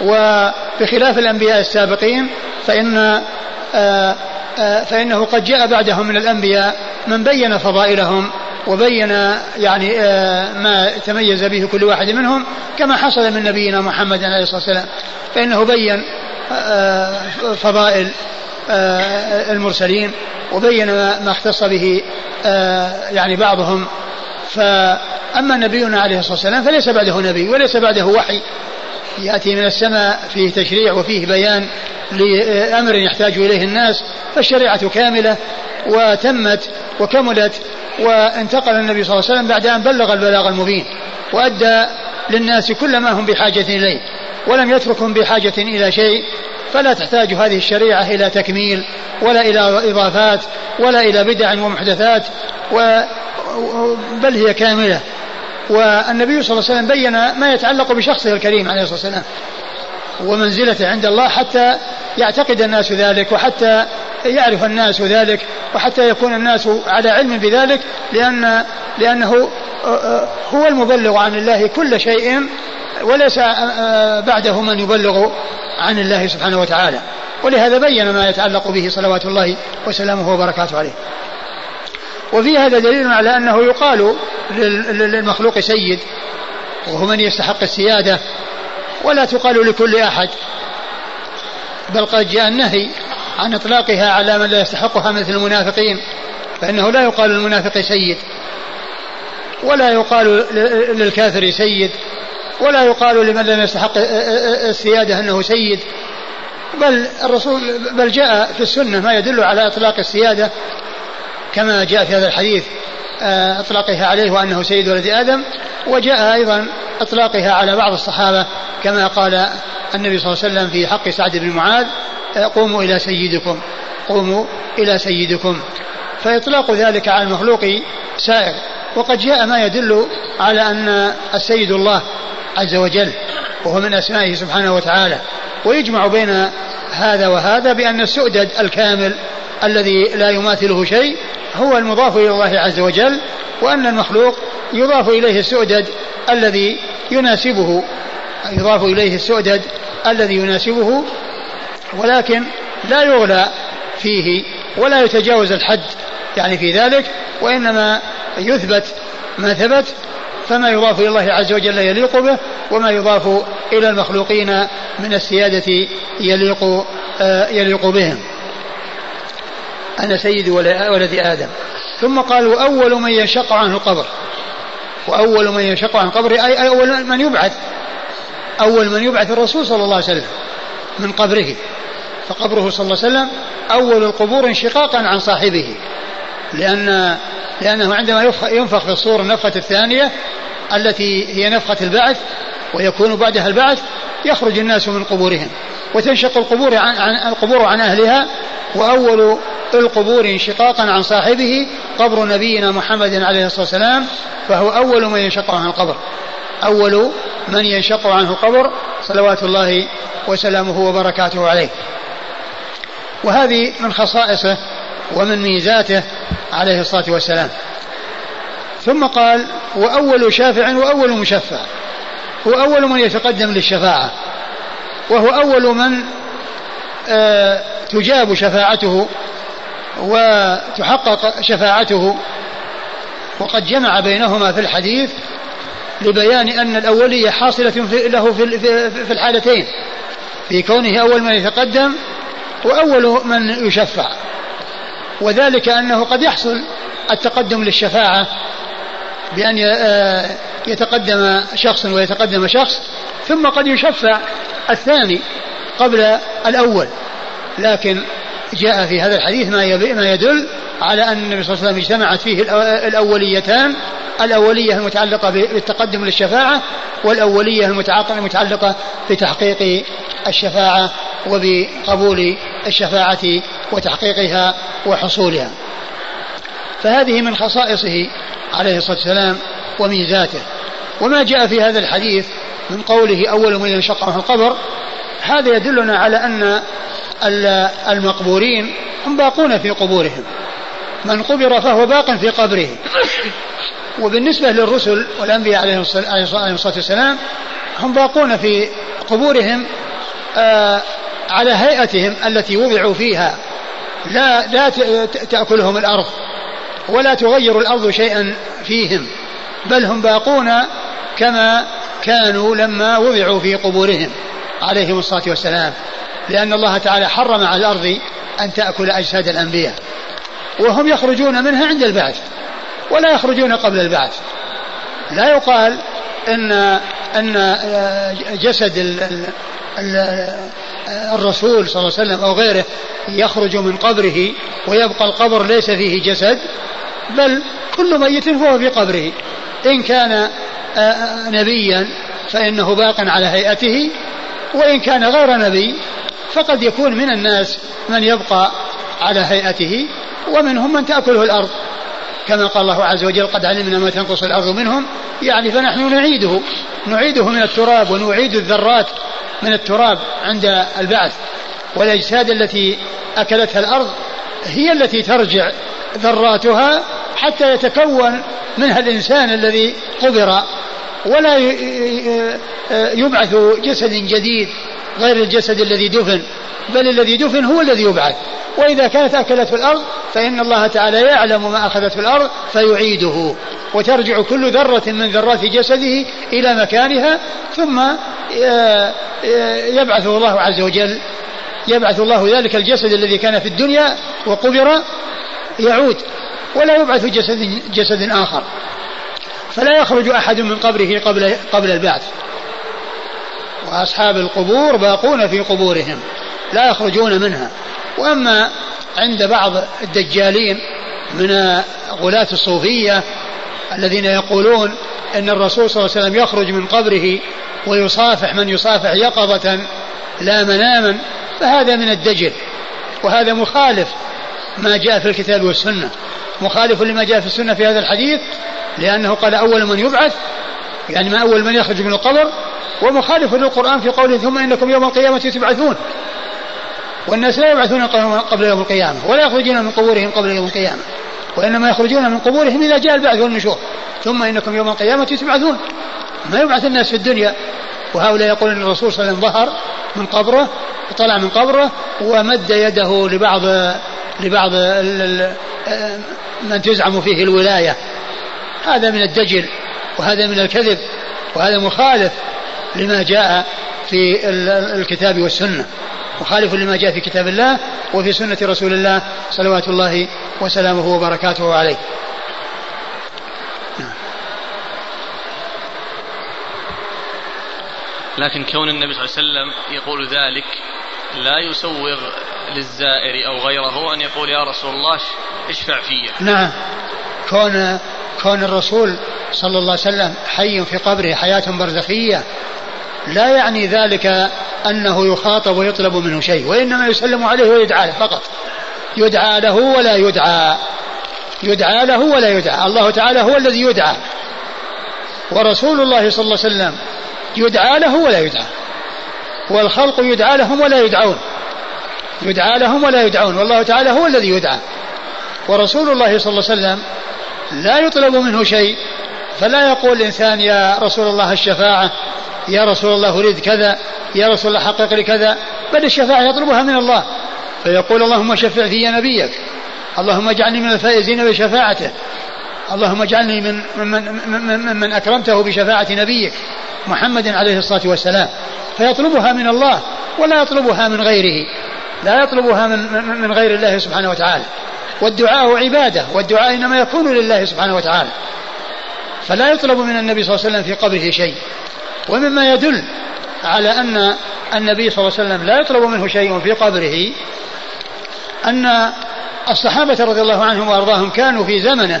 A: وبخلاف الأنبياء السابقين فإن آه، فإنه قد جاء بعدهم من الأنبياء من بين فضائلهم وبين يعني آه، ما تميز به كل واحد منهم كما حصل من نبينا محمد عليه الصلاة والسلام. فإنه بين فضائل المرسلين وبين ما اختص به يعني بعضهم. فأما نبينا عليه الصلاة والسلام فليس بعده نبي وليس بعده وحي. يأتي من السماء فيه تشريع وفيه بيان لأمر يحتاج إليه الناس فالشريعة كاملة وتمت وكملت وانتقل النبي صلى الله عليه وسلم بعد أن بلغ البلاغ المبين وأدى للناس كل ما هم بحاجة إليه ولم يتركهم بحاجة إلى شيء فلا تحتاج هذه الشريعة إلى تكميل ولا إلى إضافات ولا إلى بدع ومحدثات و بل هي كاملة. والنبي صلى الله عليه وسلم بين ما يتعلق بشخصه الكريم عليه الصلاة والسلام ومنزلته عند الله حتى يعتقد الناس ذلك وحتى يعرف الناس ذلك وحتى يكون الناس على علم بذلك لأن لأنه هو المبلغ عن الله كل شيء وليس بعده من يبلغ عن الله سبحانه وتعالى. ولهذا بين ما يتعلق به صلوات الله وسلامه وبركاته عليه. وفي هذا دليل على أنه يقال للمخلوق سيد وهو من يستحق السيادة ولا تقال لكل أحد. بل قد جاء النهي عن إطلاقها على من لا يستحقها مثل المنافقين فإنه لا يقال للمنافق سيد ولا يقال للكافر سيد ولا يقال لمن لم يستحق السيادة أنه سيد. بل الرسول بل جاء في السنة ما يدل على إطلاق السيادة كما جاء في هذا الحديث آه، إطلاقها عليه وأنه سيد ولد آدم وجاء أيضا إطلاقها على بعض الصحابة كما قال النبي صلى الله عليه وسلم في حق سعد بن معاذ آه، قوموا إلى سيدكم قوموا إلى سيدكم. فإطلاق ذلك على المخلوق سائر وقد جاء ما يدل على أن السيد الله عز وجل وهو من أسمائه سبحانه وتعالى. ويجمع بين هذا وهذا بأن السؤدد الكامل الذي لا يماثله شيء هو المضاف إلى الله عز وجل وأن المخلوق يضاف إليه السؤدد الذي يناسبه يضاف إليه السؤدد الذي يناسبه ولكن لا يغلى فيه ولا يتجاوز الحد يعني في ذلك وإنما يثبت ما ثبت فما يضاف إلى الله عز وجل يليق به وما يضاف إلى المخلوقين من السيادة يليق آه، يليق بهم. أنا سيد ولد آدم. ثم قال وأول من ينشق عنه القبر وأول من ينشق عنه القبر أي أول من يبعث. أول من يبعث الرسول صلى الله عليه وسلم من قبره. فقبره صلى الله عليه وسلم أول القبور انشقاقا عن صاحبه. لأن لأنه عندما ينفخ في الصور النفخة الثانية التي هي نفخة البعث ويكون بعدها البعث يخرج الناس من قبورهم. وتنشق القبور عن, عن القبور عن أهلها وأول القبور انشقاقا عن صاحبه قبر نبينا محمد عليه الصلاة والسلام فهو أول من ينشق عنه القبر. أول من ينشق عنه القبر صلوات الله وسلامه وبركاته عليه. وهذه من خصائصه ومن ميزاته عليه الصلاة والسلام. ثم قال وأول شافع وأول مشفع. هو أول من يتقدم للشفاعة. وهو أول من آه تجاب شفاعته وتحقق شفاعته. وقد جمع بينهما في الحديث لبيان أن الأولية حاصلة له في الحالتين في كونه أول من يتقدم وأول من يشفع. وذلك أنه قد يحصل التقدم للشفاعة بأن يتقدم شخص ويتقدم شخص ثم قد يشفع الثاني قبل الأول. لكن جاء في هذا الحديث ما ما يدل على أن النبي صلى الله عليه وسلم اجتمعت فيه الأوليتان الأولية المتعلقة بالتقدم للشفاعة والأولية المتعلقة بتحقيق الشفاعة وبقبول الشفاعة وتحقيقها وحصولها. فهذه من خصائصه عليه الصلاة والسلام وميزاته. وما جاء في هذا الحديث من قوله أول من ينشق القبر هذا يدلنا على أن المقبورين هم باقون في قبورهم. من قبر فهو باق في قبره. وبالنسبة للرسل والأنبياء عليهم الصلاة والسلام هم باقون في قبورهم آه على هيئتهم التي وضعوا فيها. لا لا تأكلهم الأرض. ولا تغير الأرض شيئا فيهم بل هم باقون كما كانوا لما وضعوا في قبورهم عليهم الصلاة والسلام. لأن الله تعالى حرم على الأرض أن تأكل أجساد الأنبياء وهم يخرجون منها عند البعث ولا يخرجون قبل البعث. لا يقال ان إن جسد الرسول صلى الله عليه وسلم أو غيره يخرج من قبره ويبقى القبر ليس فيه جسد بل كل ميت فهو في قبره. إن كان نبيا فإنه باق على هيئته وإن كان غير نبي فقد يكون من الناس من يبقى على هيئته ومنهم من تأكله الأرض. كما قال الله عز وجل قد علمنا ما تنقص الأرض منهم. يعني فنحن نعيده نعيده من التراب ونعيد الذرات من التراب عند البعث. والأجساد التي أكلتها الأرض هي التي ترجع ذراتها حتى يتكون منها الإنسان الذي قبر. ولا يبعث جسد جديد غير الجسد الذي دفن بل الذي دفن هو الذي يبعث. وإذا كانت أكلت في الأرض فإن الله تعالى يعلم ما أخذت في الأرض فيعيده. وترجع كل ذرة من ذرات جسده إلى مكانها ثم آه، آه، يبعثه الله عز وجل يبعث الله ذلك الجسد الذي كان في الدنيا وقبر يعود. ولا يبعث جسد جسد آخر. فلا يخرج أحد من قبره قبل قبل البعث. وأصحاب القبور باقون في قبورهم لا يخرجون منها. وأما عند بعض الدجالين من غلاة الصوفية الذين يقولون أن الرسول صلى الله عليه وسلم يخرج من قبره ويصافح من يصافح يقظة لا مناما فهذا من الدجل. وهذا مخالف ما جاء في الكتاب والسنة. مخالف لما جاء في السنة في هذا الحديث لأنه قال أول من يبعث يعني ما أول من يخرج من القبر ومخالف للقرآن في قوله ثم إنكم يوم القيامة تبعثون. والناس لا يبعثون قبل يوم القيامة ولا يخرجون من قبورهم قبل يوم القيامة وإنما يخرجون من قبورهم إذا جاء البعث والنشور. ثم إنكم يوم القيامة تبعثون. ما يبعث الناس في الدنيا وهؤلاء يقولون الرسول صلى الله عليه وسلم ظهر من قبره طلع من قبره ومد يده لبعض لبعض من تزعم فيه الولاية. هذا من الدجل. وهذا من الكذب وهذا مخالف لما جاء في الكتاب والسنة مخالف لما جاء في كتاب الله وفي سنة رسول الله صلوات الله وسلامه وبركاته عليه.
B: لكن كون النبي صلى الله عليه وسلم يقول ذلك لا يسوغ للزائر أو غيره أن يقول يا رسول الله اشفع في
A: نعم. كون كون الرسول صلى الله عليه وسلم حي في قبره حياة برزخية. لا يعني ذلك أنه يخاطب ويطلب منه شيء وإنما يسلم عليه ويدعى له فقط. يدعى له ولا يدعى. يدعى له ولا يدعى. الله تعالى هو الذي يدعى. ورسول الله صلى الله عليه وسلم يدعى له ولا يدعى. والخلق يدعى لهم ولا يدعون. يدعى لهم ولا يدعون. والله تعالى هو الذي يدعى. ورسول الله صلى الله عليه وسلم لا يطلب منه شيء فلا يقول الإنسان يا رسول الله الشفاعة يا رسول الله أريد كذا يا رسول الله حقق لي كذا بل الشفاعة يطلبها من الله. فيقول اللهم شفع في نبيك اللهم اجعلني من الفائزين بشفاعته اللهم اجعلني من من, من, من, من أكرمته بشفاعة نبيك محمد عليه الصلاة والسلام. فيطلبها من الله ولا يطلبها من غيره. لا يطلبها من, من غير الله سبحانه وتعالى. والدعاء عبادة والدعاء إنما يكون لله سبحانه وتعالى. فلا يطلب من النبي صلى الله عليه وسلم في قبره شيء. ومما يدل على أن النبي صلى الله عليه وسلم لا يطلب منه شيء في قبره أن الصحابة رضي الله عنهم وأرضاهم كانوا في زمنه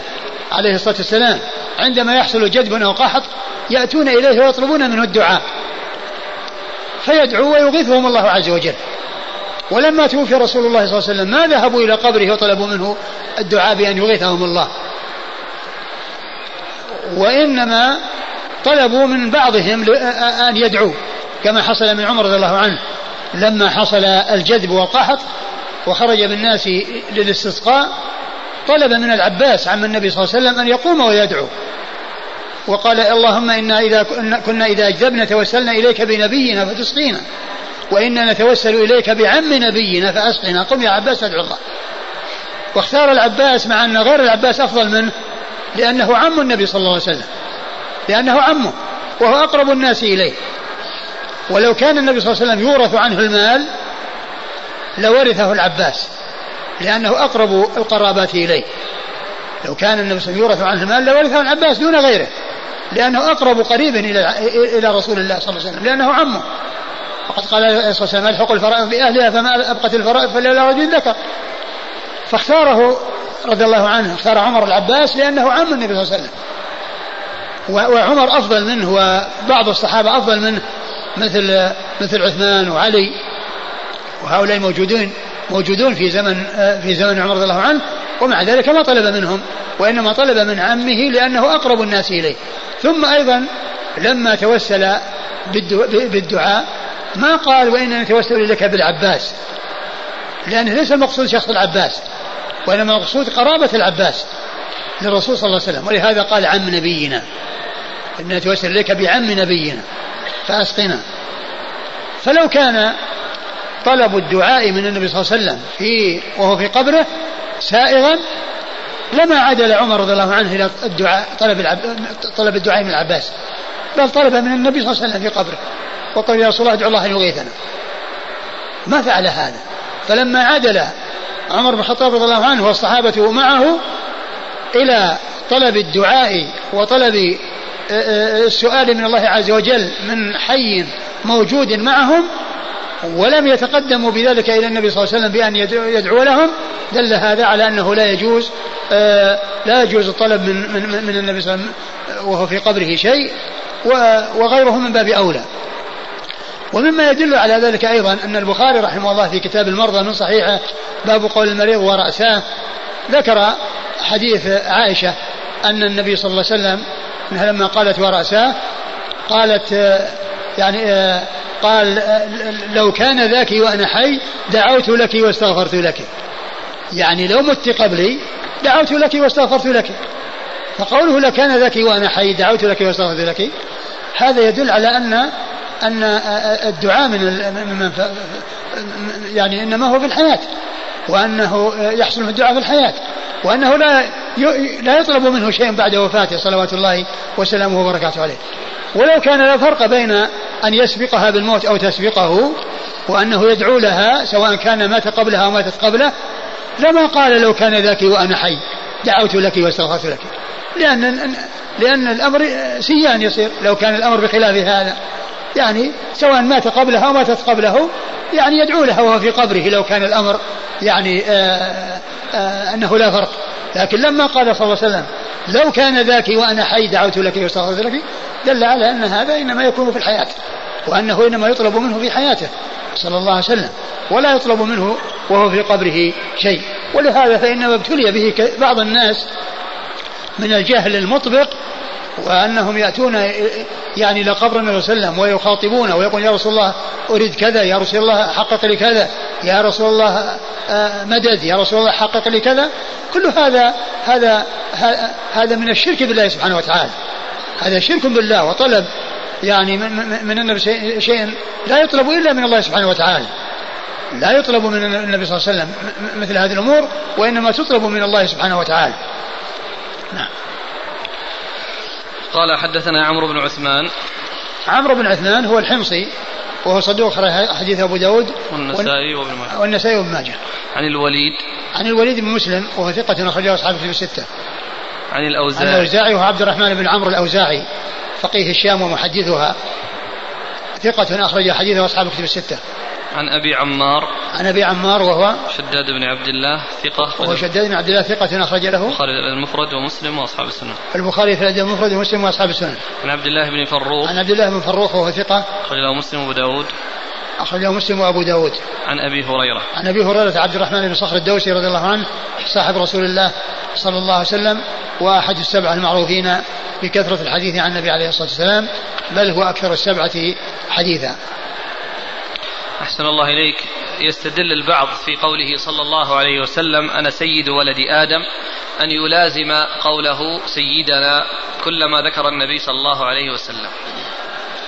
A: عليه الصلاة والسلام عندما يحصل جدب أو قحط يأتون إليه ويطلبون منه الدعاء. فيدعو ويغيثهم الله عز وجل. ولما توفي رسول الله صلى الله عليه وسلم ما ذهبوا إلى قبره وطلبوا منه الدعاء بأن يغيثهم الله؟ وإنما طلبوا من بعضهم أن يدعوا كما حصل من عمر رضي الله عنه. لما حصل الجذب والقحط وخرج بالناس للاستسقاء طلب من العباس عم النبي صلى الله عليه وسلم أن يقوم ويدعو. وقال اللهم إنا إذا كنا إذا أجذبنا توسلنا إليك بنبينا فتسقينا وإنا نتوسل إليك بعم نبينا فأسقنا. قم يا عباس ادعو الله. واختار العباس مع أن غير العباس أفضل منه لأنه عم النبي صلى الله عليه وسلم. لأنه عمه وهو أقرب الناس إليه. ولو كان النبي صلى الله عليه وسلم يورث عنه المال لورثه العباس لأنه أقرب القرابات إليه. لو كان النبي صلى الله عليه وسلم يورث عنه المال لورثه العباس دون غيره. لأنه أقرب قريب إلى إلى رسول الله صلى الله عليه وسلم لأنه عمه وقد قال عليه الصلاة والسلام الحق الفرائض بأهلها فما أبقت الفرائض فلولا رجل ذكر. فاختاره رضي الله عنه اختار عمر العباس لأنه عم النبي صلى الله عليه وسلم. وعمر أفضل منه وبعض الصحابة أفضل منه مثل مثل عثمان وعلي. وهؤلاء موجودين موجودون في زمن في زمن عمر رضي الله عنه ومع ذلك ما طلب منهم وإنما طلب من عمه لأنه أقرب الناس إليه. ثم أيضا لما توسل بالدعاء ما قال وإننا نتوسل إليك بالعباس لأنه ليس المقصود شخص العباس. وإنما المقصود قرابة العباس للرسول صلى الله عليه وسلم. ولهذا قال عم نبينا. إن نتوسل إليك بعم نبينا. فأسقنا. فلو كان طلب الدعاء من النبي صلى الله عليه وسلم في وهو في قبره سائغا لما عدل عمر رضي الله عنه إلى الدعاء طلب العب طلب الدعاء من العباس. بل طلب من النبي صلى الله عليه وسلم في قبره. وقال يا رسول الله ادعو الله أن يغيثنا. ما فعل هذا. فلما عدل عمر بن الخطاب رضي الله عنه والصحابة معه إلى طلب الدعاء وطلب آه، آه، السؤال من الله عز وجل من حي موجود معهم ولم يتقدموا بذلك إلى النبي صلى الله عليه وسلم بأن يدعو لهم دل هذا على أنه لا يجوز آه، لا يجوز الطلب من من من النبي صلى الله عليه وسلم وهو في قبره شيء وغيره من باب أولى. ومما يدل على ذلك أيضا أن البخاري رحمه الله في كتاب المرضى من صحيحة باب قول المريض ورأساه ذكر حديث عائشة أن النبي صلى الله عليه وسلم أنها لما قالت ورأساه قالت يعني قال لو كان ذاك وأنا حي دعوت لك واستغفرت لك. يعني لو مت قبلي دعوت لك واستغفرت لك. فقوله لو كان ذاك وأنا حي دعوت لك واستغفرت لك هذا يدل على أن أن الدعاء من يعني إنما هو في الحياة وأنه يحصل الدعاء في الحياة وأنه لا لا يطلب منه شيء بعد وفاته صلوات الله وسلامه وبركاته عليه. ولو كان لا فرق بين أن يسبقها بالموت أو تسبقه وأنه يدعو لها سواء كان مات قبلها أو ماتت قبله لما قال لو كان ذاك وأنا حي دعوت لك واستغفرت لك. لأن لأن الأمر سيان يصير لو كان الأمر بخلاف هذا. يعني سواء مات قبلها أو ماتت قبله يعني يدعو لها وهو في قبره لو كان الأمر يعني آآ آه، آآ آه، أنه لا فرق. لكن لما قال صلى الله عليه وسلم لو كان ذاك وأنا حي دعوت لك واستغفرت لك دل على أن هذا إنما يكون في الحياة وأنه إنما يطلب منه في حياته صلى الله عليه وسلم ولا يطلب منه وهو في قبره شيء. ولهذا فإنما ابتلي به بعض الناس من الجهل المطبق وأنهم يأتون يعني إلى قبر النبي صلى الله عليه وسلم ويخاطبونه ويقول يا رسول الله أريد كذا يا رسول الله حقق لي كذا يا رسول الله آه، مدد يا رسول الله حقق لي كذا. كل هذا هذا هذا من الشرك بالله سبحانه وتعالى. هذا شرك بالله وطلب يعني من النبي شيء لا يطلب إلا من الله سبحانه وتعالى. لا يطلب من النبي صلى الله عليه وسلم مثل هذه الأمور وإنما تطلب من الله سبحانه وتعالى. نعم.
B: قال حدثنا عمرو بن عثمان.
A: عمرو بن عثمان هو الحمصي وهو صدوق حديث أبو داود
B: والنسائي وابن ماجه.
A: والنسائي وابن ماجه.
B: عن الوليد.
A: عن الوليد بن مسلم وهو ثقة أخرجه أصحاب الكتب الستة.
B: عن
A: عن
B: الأوزاعي
A: الأوزاعي وهو عبد الرحمن بن عمرو الأوزاعي فقيه الشام ومحدثها. ثقة أخرج حديثه أصحاب الكتب الستة.
B: عن أبي عمار.
A: عن أبي عمار وهو
B: شداد بن عبد الله ثقة
A: وهو شداد بن عبد الله ثقة أخرج له.
B: البخاري المفرد ومسلم وأصحاب السنة.
A: البخاري في الأدب المفرد ومسلم وأصحاب السنن
B: عن عبد الله بن فروخ
A: عن عبد الله بن فروخ وهو ثقة.
B: أخرج له مسلم وأبو داود.
A: أخرجه مسلم وأبو داود.
B: عن أبي هريرة.
A: عن أبي هريرة عبد الرحمن بن صخر الدوسي رضي الله عنه صاحب رسول الله صلى الله عليه وسلم وأحد السبعة المعروفين بكثرة الحديث عن النبي عليه الصلاة والسلام بل هو أكثر السبعة حديثا.
B: أحسن الله إليك. يستدل البعض في قوله صلى الله عليه وسلم أنا سيد ولد آدم أن يلازم قوله سيدنا كلما ذكر النبي صلى الله عليه وسلم.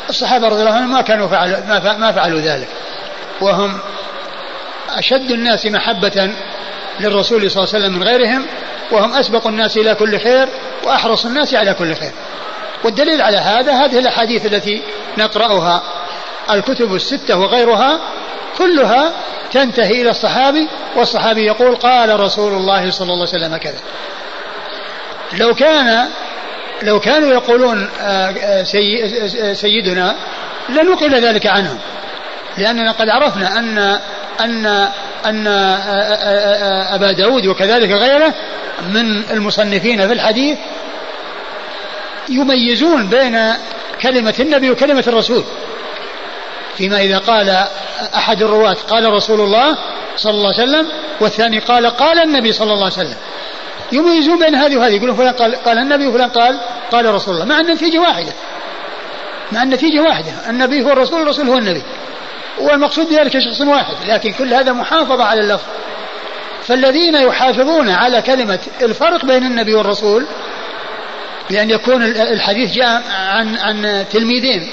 A: الصحابة رضي الله عنهم ما كانوا فعلوا ما فع- ما فعلوا ذلك. وهم أشد الناس محبة للرسول صلى الله عليه وسلم من غيرهم وهم أسبق الناس إلى كل خير وأحرص الناس على كل خير. والدليل على هذا هذه الأحاديث التي نقرأها الكتب الستة وغيرها كلها تنتهي إلى الصحابي والصحابي يقول قال رسول الله صلى الله عليه وسلم كذا لو كان لو كانوا يقولون آه، سي سيدنا لنقل ذلك عنهم. لأننا قد عرفنا أن أن أن آه، آه، أبا داود وكذلك غيره من المصنفين في الحديث يميزون بين كلمة النبي وكلمة الرسول. فيما إذا قال أحد الرواة قال رسول الله صلى الله عليه وسلم والثاني قال قال النبي صلى الله عليه وسلم. يميزون بين هذه وهذه يقولون فلان قال, قال النبي وفلان قال قال رسول الله مع النتيجة واحدة. مع النتيجة واحدة النبي هو الرسول والرسول هو النبي. والمقصود بذلك شخص واحد لكن كل هذا محافظة على اللفظ. فالذين يحافظون على كلمة الفرق بين النبي والرسول بأن يكون الحديث جاء عن عن تلميذين.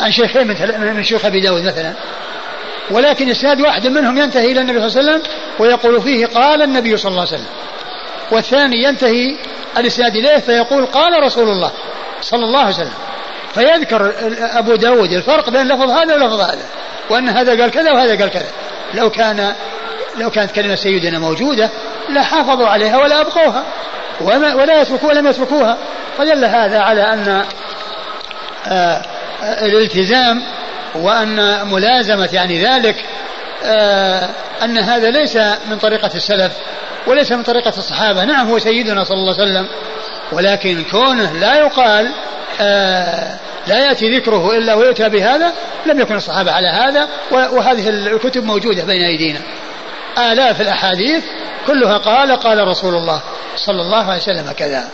A: عن شيخين مثل من شيوخ أبي داود مثلا. ولكن إسناد واحد منهم ينتهي إلى النبي صلى الله عليه وسلم ويقول فيه قال النبي صلى الله عليه وسلم. والثاني ينتهي الإسناد إليه فيقول قال رسول الله صلى الله عليه وسلم. فيذكر أبو داود الفرق بين لفظ هذا ولفظ هذا وأن هذا قال كذا وهذا قال كذا. لو كان لو كانت كلمة سيدنا موجودة لحافظوا عليها ولا أبقوها وما ولا يتركوها لم يتركوها. فدل هذا على أن آه الالتزام وأن ملازمة يعني ذلك آه أن هذا ليس من طريقة السلف وليس من طريقة الصحابة. نعم هو سيدنا صلى الله عليه وسلم ولكن كونه لا يقال آه لا يأتي ذكره إلا ويؤتى بهذا لم يكن الصحابة على هذا وهذه الكتب موجودة بين أيدينا. آلاف الأحاديث كلها قال قال رسول الله صلى الله عليه وسلم كذا.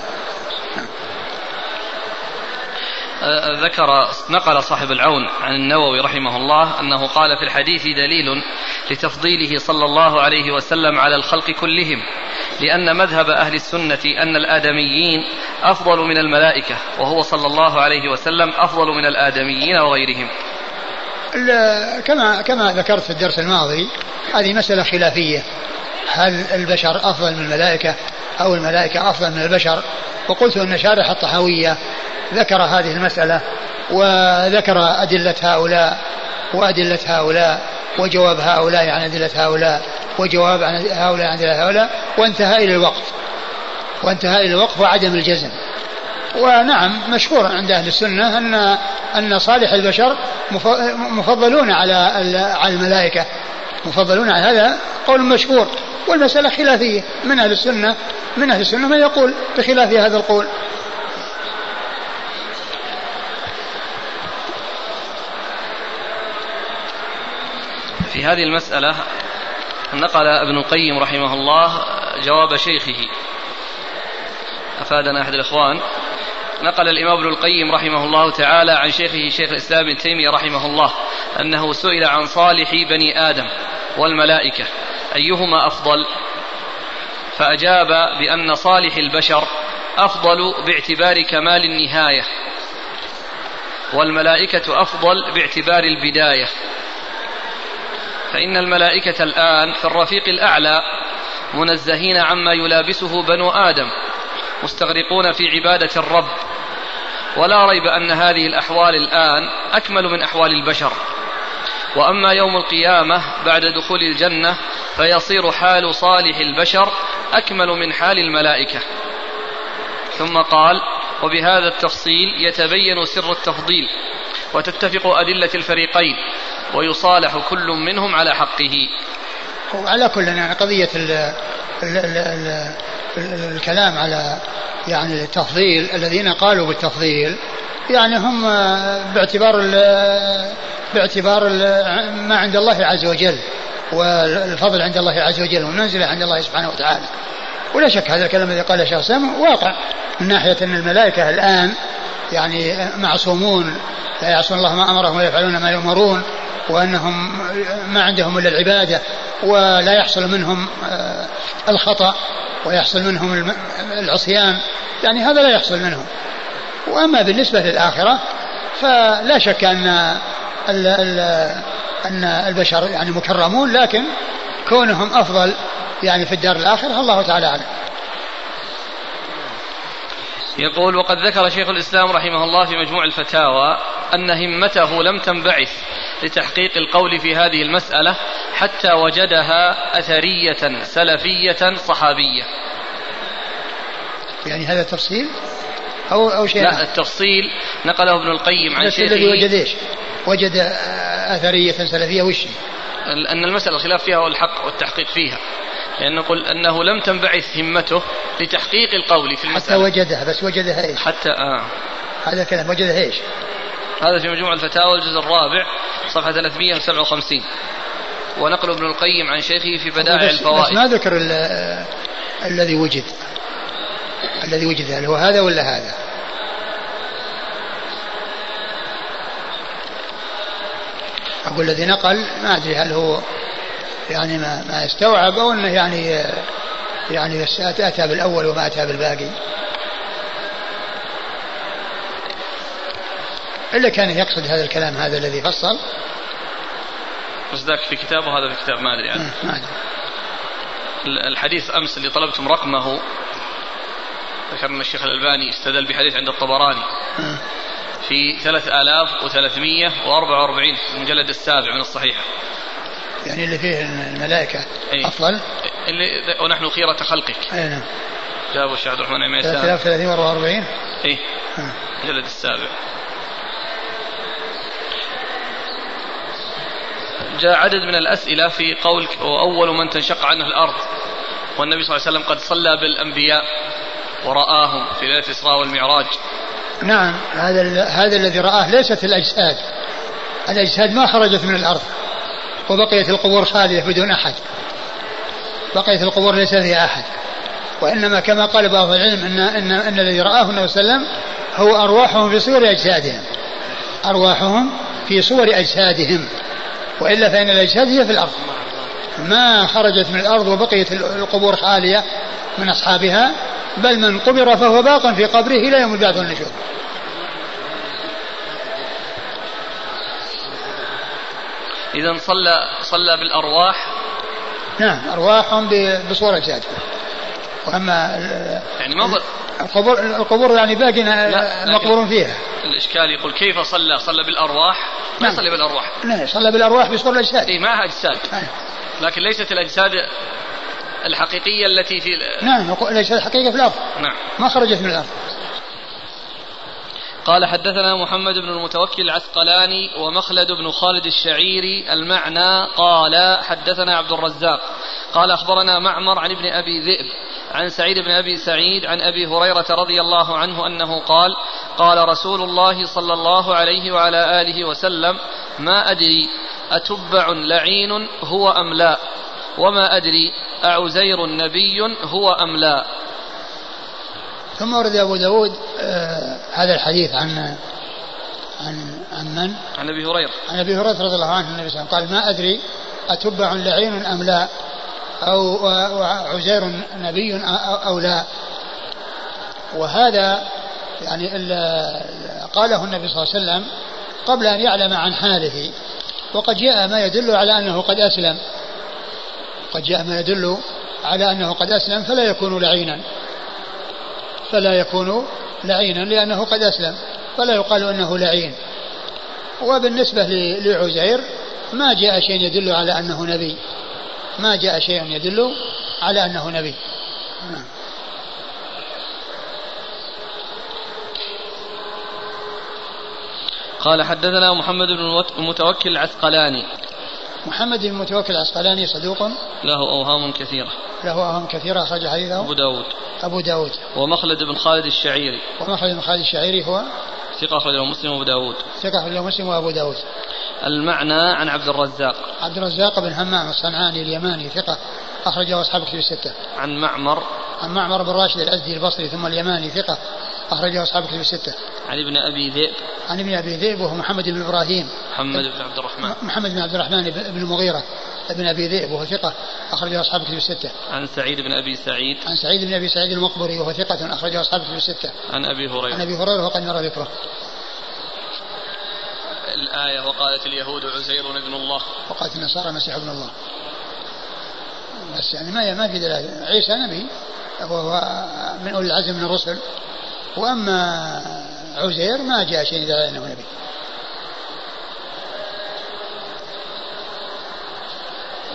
B: ذكر نقل صاحب العون عن النووي رحمه الله أنه قال في الحديث دليل لتفضيله صلى الله عليه وسلم على الخلق كلهم لأن مذهب أهل السنة أن الآدميين أفضل من الملائكة وهو صلى الله عليه وسلم أفضل من الآدميين وغيرهم.
A: كما كما ذكرت في الدرس الماضي هذه مسألة خلافية هل البشر أفضل من الملائكة أو الملائكة افضل من البشر. وقلت إن شارح الطحاوية ذكر هذه المسألة وذكر أدلة هؤلاء وأدلة هؤلاء وجواب هؤلاء عن أدلة هؤلاء وجواب عن هؤلاء عن أدلة هؤلاء وانتهى إلى الوقف. وانتهى إلى الوقف وعدم الجزم. ونعم مشهور عند أهل السنة أن أن صالح البشر مفضلون على على الملائكة. مفضلون على هذا قول مشهور والمسألة خلافية. من أهل السنة؟ من أهل السنة من يقول بخلاف هذا القول.
B: في هذه المسألة نقل ابن القيم رحمه الله جواب شيخه. أفادنا أحد الإخوان. نقل الإمام ابن القيم رحمه الله تعالى عن شيخه شيخ الإسلام ابن تيمية رحمه الله أنه سئل عن صالح بني آدم والملائكة. أيهما أفضل؟ فأجاب بأن صالح البشر أفضل باعتبار كمال النهاية والملائكة أفضل باعتبار البداية. فإن الملائكة الآن في الرفيق الأعلى منزهين عما يلابسه بنو آدم مستغرقون في عبادة الرب. ولا ريب أن هذه الأحوال الآن أكمل من أحوال البشر. وأما يوم القيامة بعد دخول الجنة فيصير حال صالح البشر أكمل من حال الملائكة. ثم قال وبهذا التفصيل يتبين سر التفضيل وتتفق أدلة الفريقين ويصالح كل منهم على حقه.
A: وعلى كل يعني قضية ال ال ال ال الكلام على يعني التفضيل الذين قالوا بالتفضيل يعني هم باعتبار باعتبار ما عند الله عز وجل والفضل عند الله عز وجل والمنزلة عند الله سبحانه وتعالى. ولا شك هذا الكلام الذي قاله سام واقع من ناحية أن الملائكة الآن يعني معصومون لا يعصون الله ما أمرهم ويفعلون ما يؤمرون وأنهم ما عندهم إلا العبادة ولا يحصل منهم آه، الخطأ ويحصل منهم العصيان. يعني هذا لا يحصل منهم. وأما بالنسبة للآخرة فلا شك ال أن البشر يعني مكرمون لكن كونهم أفضل يعني في الدار الآخرة الله تعالى أعلم.
B: يقول وقد ذكر شيخ الإسلام رحمه الله في مجموع الفتاوى أن همته لم تنبعث لتحقيق القول في هذه المسألة حتى وجدها أثرية سلفية صحابية.
A: يعني هذا تفصيل؟ أو أو شيء
B: لا التفصيل نقله ابن القيم عن شيخه.
A: الذي وجد إيش؟ وجد أثرية سلفية وش؟
B: أن المسألة الخلاف فيها والحق والتحقيق فيها. لأنه نقول أنه لم تنبعث همته لتحقيق القول في المسألة
A: حتى وجدها بس وجدها إيش؟
B: حتى آه
A: هذا كلام وجدها إيش؟
B: هذا في مجموع الفتاوى الجزء الرابع صفحة 357 ونقل ابن القيم عن شيخه في بدائع الفوائد
A: بس ما ذكر الذي وجد الذي وجد هل هو هذا ولا هذا؟ أقول الذي نقل ما أدري هل هو يعني ما, ما استوعب أو أنه يعني يعني أتى بالأول وما أتى بالباقي. إلا كان يقصد هذا الكلام هذا الذي فصل.
B: بس ذاك في كتاب وهذا في كتاب ما أدري يعني.
A: ما أدري.
B: الحديث أمس اللي طلبتم رقمه ذكرنا الشيخ الألباني استدل بحديث عند الطبراني. في 3344 في المجلد السابع من الصحيحة
A: يعني اللي فيه الملائكة. أي. أفضل؟
B: اللي ونحن خيرة خلقك.
A: أي نعم.
B: جابوا الشيخ عبد الرحمن
A: عمير 3344
B: اي المجلد السابع. جاء عدد من الأسئلة في قول وأول من تنشق عنه الأرض. والنبي صلى الله عليه وسلم قد صلى بالأنبياء ورآهم في ليلة الإسراء والمعراج.
A: نعم هذا هذا الذي رآه ليست الأجساد. الأجساد ما خرجت من الأرض. وبقيت القبور خالية بدون أحد. بقيت القبور ليس فيها أحد. وإنما كما قال بعض العلم أن, أن, أن الذي رآه النبي صلى الله عليه وسلم هو أرواحهم في صور أجسادهم. أرواحهم في صور أجسادهم. وإلا فإن الأجساد هي في الأرض. ما خرجت من الأرض وبقيت القبور خالية من أصحابها بل من قبر فهو باق في قبره إلى يوم البعث والنشور.
B: إذا صلى صلى بالأرواح.
A: نعم أرواحهم بصور أجسادهم وأما
B: يعني ما
A: القبور القبور يعني باقي مقبور فيها.
B: الإشكال يقول كيف صلى؟ صلى بالأرواح؟ ما
A: نعم.
B: يصلي بالأرواح.
A: لا صلى بالأرواح بصور الأجساد
B: إيه معها أجساد
A: نعم.
B: لكن ليست الأجساد الحقيقية التي في
A: نعم الأجساد الحقيقية في الأرض.
B: نعم.
A: ما خرجت من الأرض.
B: قال حدثنا محمد بن المتوكل العسقلاني ومخلد بن خالد الشعيري المعنى قال حدثنا عبد الرزاق قال أخبرنا معمر عن ابن أبي ذئب عن سعيد بن أبي سعيد عن أبي هريرة رضي الله عنه أنه قال قال رسول الله صلى الله عليه وعلى آله وسلم ما أدري أتبع لعين هو أم لا وما أدري أعزير نبي هو أم لا
A: ثم ورد أبو داود آه هذا الحديث عن عن عن من؟
B: عن أبي هريرة.
A: عن أبي هريرة رضي الله عنه النبي صلى الله عليه وسلم قال ما أدري أتبع لعين أم لا أو عزير نبي أو لا. وهذا يعني قاله النبي صلى الله عليه وسلم قبل أن يعلم عن حاله. وقد جاء ما يدل على أنه قد أسلم. قد جاء ما يدل على أنه قد أسلم فلا يكون لعينا. فلا يكون لعينا لأنه قد أسلم فلا يقال أنه لعين. وبالنسبة لعزير ما جاء شيء يدل على أنه نبي. ما جاء شيء يدل على أنه نبي. نعم.
B: قال حدثنا محمد بن المتوكل العسقلاني.
A: محمد بن المتوكل العسقلاني صدوق.
B: له أوهام كثيرة.
A: له أوهام كثيرة أخرج حديثه.
B: أبو داود.
A: أبو داود.
B: ومخلد بن خالد الشعيري.
A: ومخلد بن خالد الشعيري هو؟
B: ثقة أخرجه مسلم وأبو داود.
A: ثقة أخرجه مسلم وأبو داود.
B: المعنى عن عبد الرزاق.
A: عبد الرزاق بن همام الصنعاني اليماني ثقة أخرجه أصحاب كتب الستة.
B: عن معمر
A: عن معمر بن راشد الأزدي البصري ثم اليماني ثقة أخرجه أصحاب كتب الستة.
B: عن ابن أبي ذئب.
A: عن ابن أبي ذئب وهو محمد بن إبراهيم.
B: محمد بن عبد الرحمن.
A: محمد بن عبد الرحمن بن المغيرة ابن أبي ذئب وهو ثقة أخرجه أصحاب كتب الستة.
B: عن سعيد بن أبي سعيد.
A: عن سعيد بن أبي سعيد المقبري وهو ثقة أخرجه أصحاب كتب الستة.
B: عن أبي هريرة.
A: عن أبي هريرة وقد مر ذكره.
B: الآية وقالت اليهود عزير ابن الله.
A: وقالت النصارى المسيح ابن الله. بس يعني ما ما في دلالة. عيسى نبي وهو من أولي العزم من الرسل. وأما عزير ما جاء شيء يدل على أنه نبي.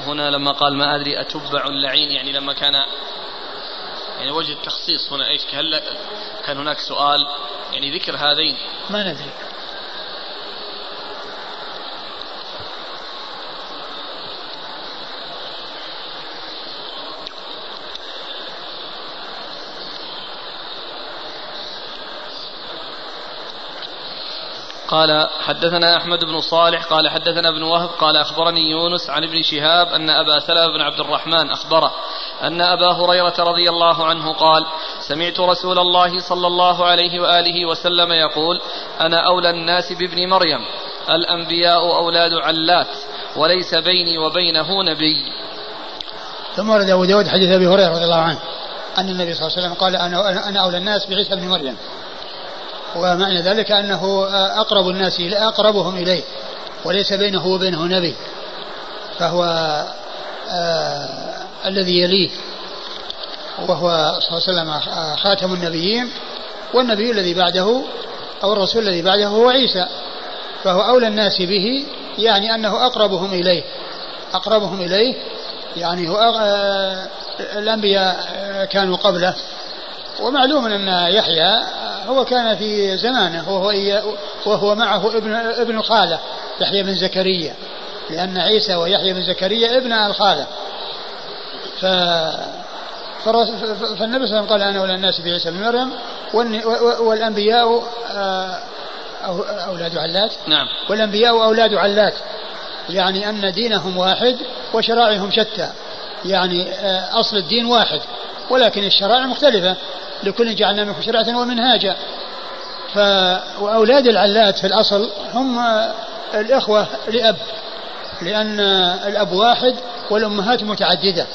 B: هنا لما قال ما أدري أتبع اللعين يعني لما كان يعني وجه التخصيص هنا إيش؟ هل كان هناك سؤال؟ يعني ذكر هذين.
A: ما ندري.
B: قال حدثنا أحمد بن صالح قال حدثنا ابن وهب قال أخبرني يونس عن ابن شهاب أن أبا سلمة بن عبد الرحمن أخبره أن أبا هريرة رضي الله عنه قال سمعت رسول الله صلى الله عليه وآله وسلم يقول أنا أولى الناس بابن مريم الأنبياء أولاد علات وليس بيني وبينه نبي.
A: ثم ورد أبو داود حديث أبي هريرة رضي الله عنه أن النبي صلى الله عليه وسلم قال أنا أنا أولى الناس بعيسى بن مريم. ومعنى ذلك أنه أقرب الناس أقربهم إليه وليس بينه وبينه نبي فهو آه الذي يليه وهو صلى الله عليه وسلم خاتم النبيين والنبي الذي بعده أو الرسول الذي بعده هو عيسى فهو أولى الناس به يعني أنه أقربهم إليه أقربهم إليه يعني هو آه الأنبياء كانوا قبله ومعلوم أن يحيى هو كان في زمانه وهو, وهو معه ابن ابن خالة يحيى بن زكريا لأن عيسى ويحيى بن زكريا ابن الخالة. ف فالنبي صلى الله عليه وسلم قال أنا أولى الناس بعيسى بن مريم والأنبياء أولاد علات.
B: نعم.
A: والأنبياء أولاد علات يعني أن دينهم واحد وشرائعهم شتى. يعني أصل الدين واحد ولكن الشرائع مختلفة. لكل جعلنا منكم شرعة ومنهاجا. ف وأولاد العلات في الأصل هم الإخوة لأب لأن الأب واحد والأمهات متعددة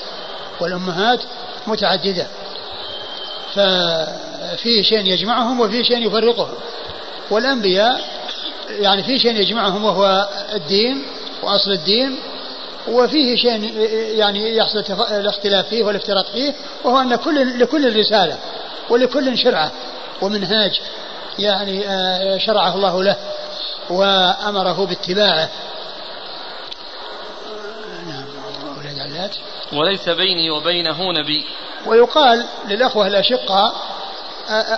A: والأمهات متعددة. ففي شيء يجمعهم وفي شيء يفرقهم. والأنبياء يعني في شيء يجمعهم وهو الدين وأصل الدين وفيه شيء يعني يحصل الاختلاف فيه والافتراق فيه وهو أن كل لكل رسالة ولكل شرعة ومنهاج يعني شرعه الله له وأمره باتباعه. نعم
B: وليس بيني وبينه نبي.
A: ويقال للأخوة الأشقاء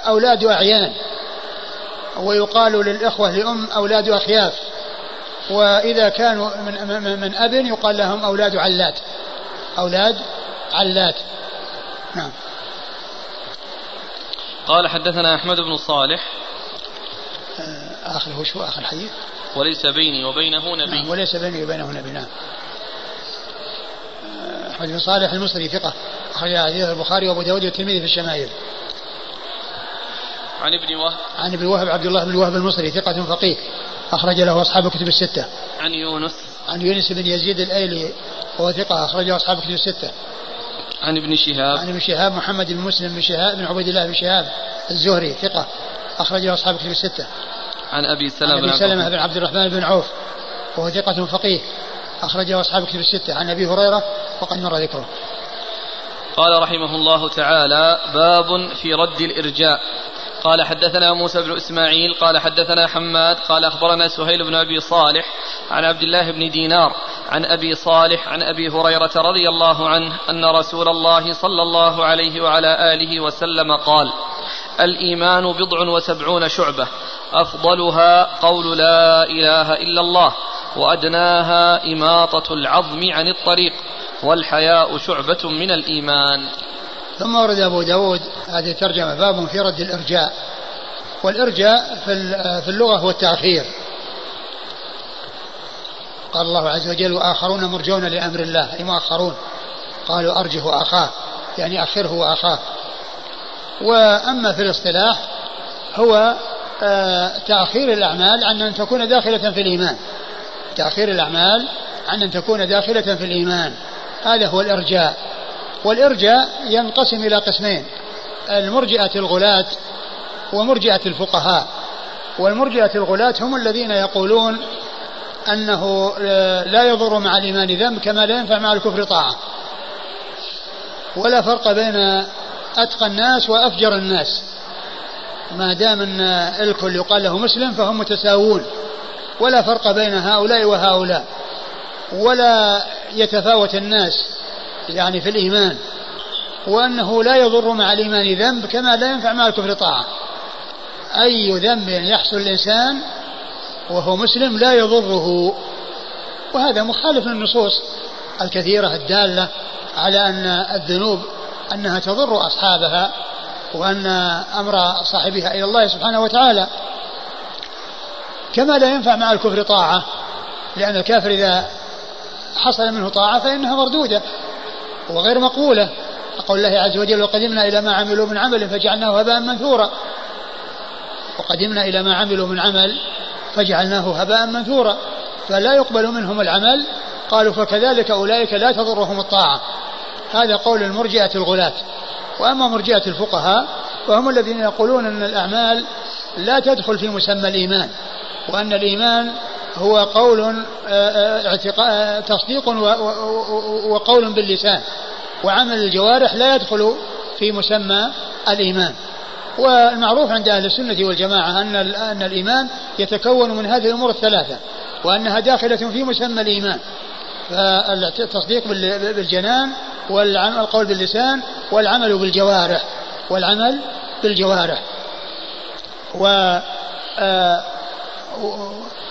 A: أولاد أعيان. ويقال للإخوة لأم أولاد أخياف. وإذا كانوا من, من, من أب يقال لهم أولاد علات. أولاد علات. نعم.
B: قال حدثنا أحمد بن صالح.
A: آخر وش هو آخر حديث؟
B: وليس بيني وبينه نبي.
A: نعم وليس بيني وبينه نبي نعم. أحمد بن صالح المصري ثقة. أخرج حديث البخاري وأبو داود والترمذي في الشمائل.
B: عن ابن وهب.
A: عن ابن وهب عبد الله بن وهب المصري ثقة فقيه. أخرج له أصحاب الكتب الستة.
B: عن يونس.
A: عن يونس بن يزيد الأيلي وهو ثقة أخرجه أصحاب الكتب الستة.
B: عن ابن شهاب.
A: عن ابن شهاب محمد بن مسلم بن شهاب بن عبيد الله بن شهاب الزهري ثقة أخرجه أصحاب الكتب الستة.
B: عن أبي سلمة
A: عن أبي سلمة بن عبد الرحمن بن عوف وهو ثقة فقيه أخرجه أصحاب الكتب الستة. عن أبي هريرة وقد مر ذكره.
B: قال رحمه الله تعالى باب في رد الإرجاء. قال حدثنا موسى بن إسماعيل قال حدثنا حماد قال أخبرنا سهيل بن أبي صالح عن عبد الله بن دينار عن أبي صالح عن أبي هريرة رضي الله عنه أن رسول الله صلى الله عليه وعلى آله وسلم قال الإيمان بضع وسبعون شعبة أفضلها قول لا إله إلا الله وأدناها إماطة العظم عن الطريق والحياء شعبة من الإيمان.
A: ثم ورد أبو داود هذه الترجمة باب في رد الإرجاء. والإرجاء في اللغة هو التاخير قال الله عز وجل وآخرون مرجون لأمر الله. أي مؤخرون. قالوا أرجه أخاه يعني أخره وأخاه. وأما في الاصطلاح هو آه، تأخير الأعمال عن أن تكون داخلة في الإيمان. تأخير الأعمال عن أن تكون داخلة في الإيمان. هذا هو الإرجاء. والإرجاء ينقسم إلى قسمين المرجئة الغلاة ومرجئة الفقهاء. والمرجئة الغلاة هم الذين يقولون أنه آه، لا يضر مع الإيمان ذنب كما لا ينفع مع الكفر طاعة. ولا فرق بين أتقى الناس وأفجر الناس. ما دام أن الكل يقال له مسلم فهم متساوون. ولا فرق بين هؤلاء وهؤلاء. ولا يتفاوت الناس. يعني في الإيمان وأنه لا يضر مع الإيمان ذنب كما لا ينفع مع الكفر طاعة. أي ذنب يحصل الإنسان وهو مسلم لا يضره. وهذا مخالف للنصوص الكثيرة الدالة على أن الذنوب أنها تضر أصحابها وأن أمر صاحبها إلى الله سبحانه وتعالى. كما لا ينفع مع الكفر طاعة لأن الكافر إذا حصل منه طاعة فإنها مردودة. وغير مقبولة قول الله عز وجل وقدمنا إلى ما عملوا من عمل فجعلناه هباء منثورا. وقدمنا إلى ما عملوا من عمل فجعلناه هباء منثورا. فلا يقبل منهم العمل. قالوا فكذلك أولئك لا تضرهم الطاعة. هذا قول المرجئة الغلاة. وأما مرجئة الفقهاء فهم الذين يقولون أن الأعمال لا تدخل في مسمى الإيمان وأن الإيمان هو قول آه، آه، آه، تصديق وقول باللسان. وعمل الجوارح لا يدخل في مسمى الإيمان. والمعروف عند أهل السنة والجماعة أن أن الإيمان يتكون من هذه الأمور الثلاثة وأنها داخلة في مسمى الإيمان. فالتصديق بالجنان والقول باللسان والعمل بالجوارح والعمل بالجوارح. و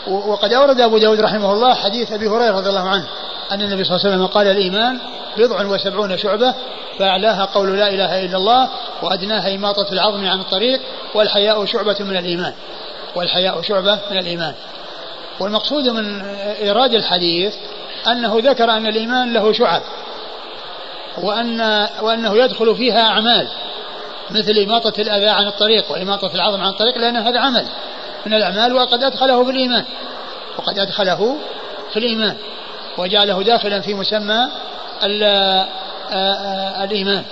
A: وقد أورد أبو داود رحمه الله حديث أبي هريرة رضي الله عنه أن النبي صلى الله عليه وسلم قال الإيمان بضع وسبعون شعبة فأعلاها قول لا إله إلا الله وأدناها إماطة العظم عن الطريق والحياء شعبة من الإيمان. والحياء شعبة من الإيمان. والمقصود من إيراد الحديث أنه ذكر أن الإيمان له شعب وأن وأنه يدخل فيها أعمال مثل إماطة الأذى عن الطريق وإماطة العظم عن الطريق لأن هذا عمل. من الأعمال وقد أدخله في الإيمان. وقد أدخله في الإيمان. وجعله داخلا في مسمى الإيمان.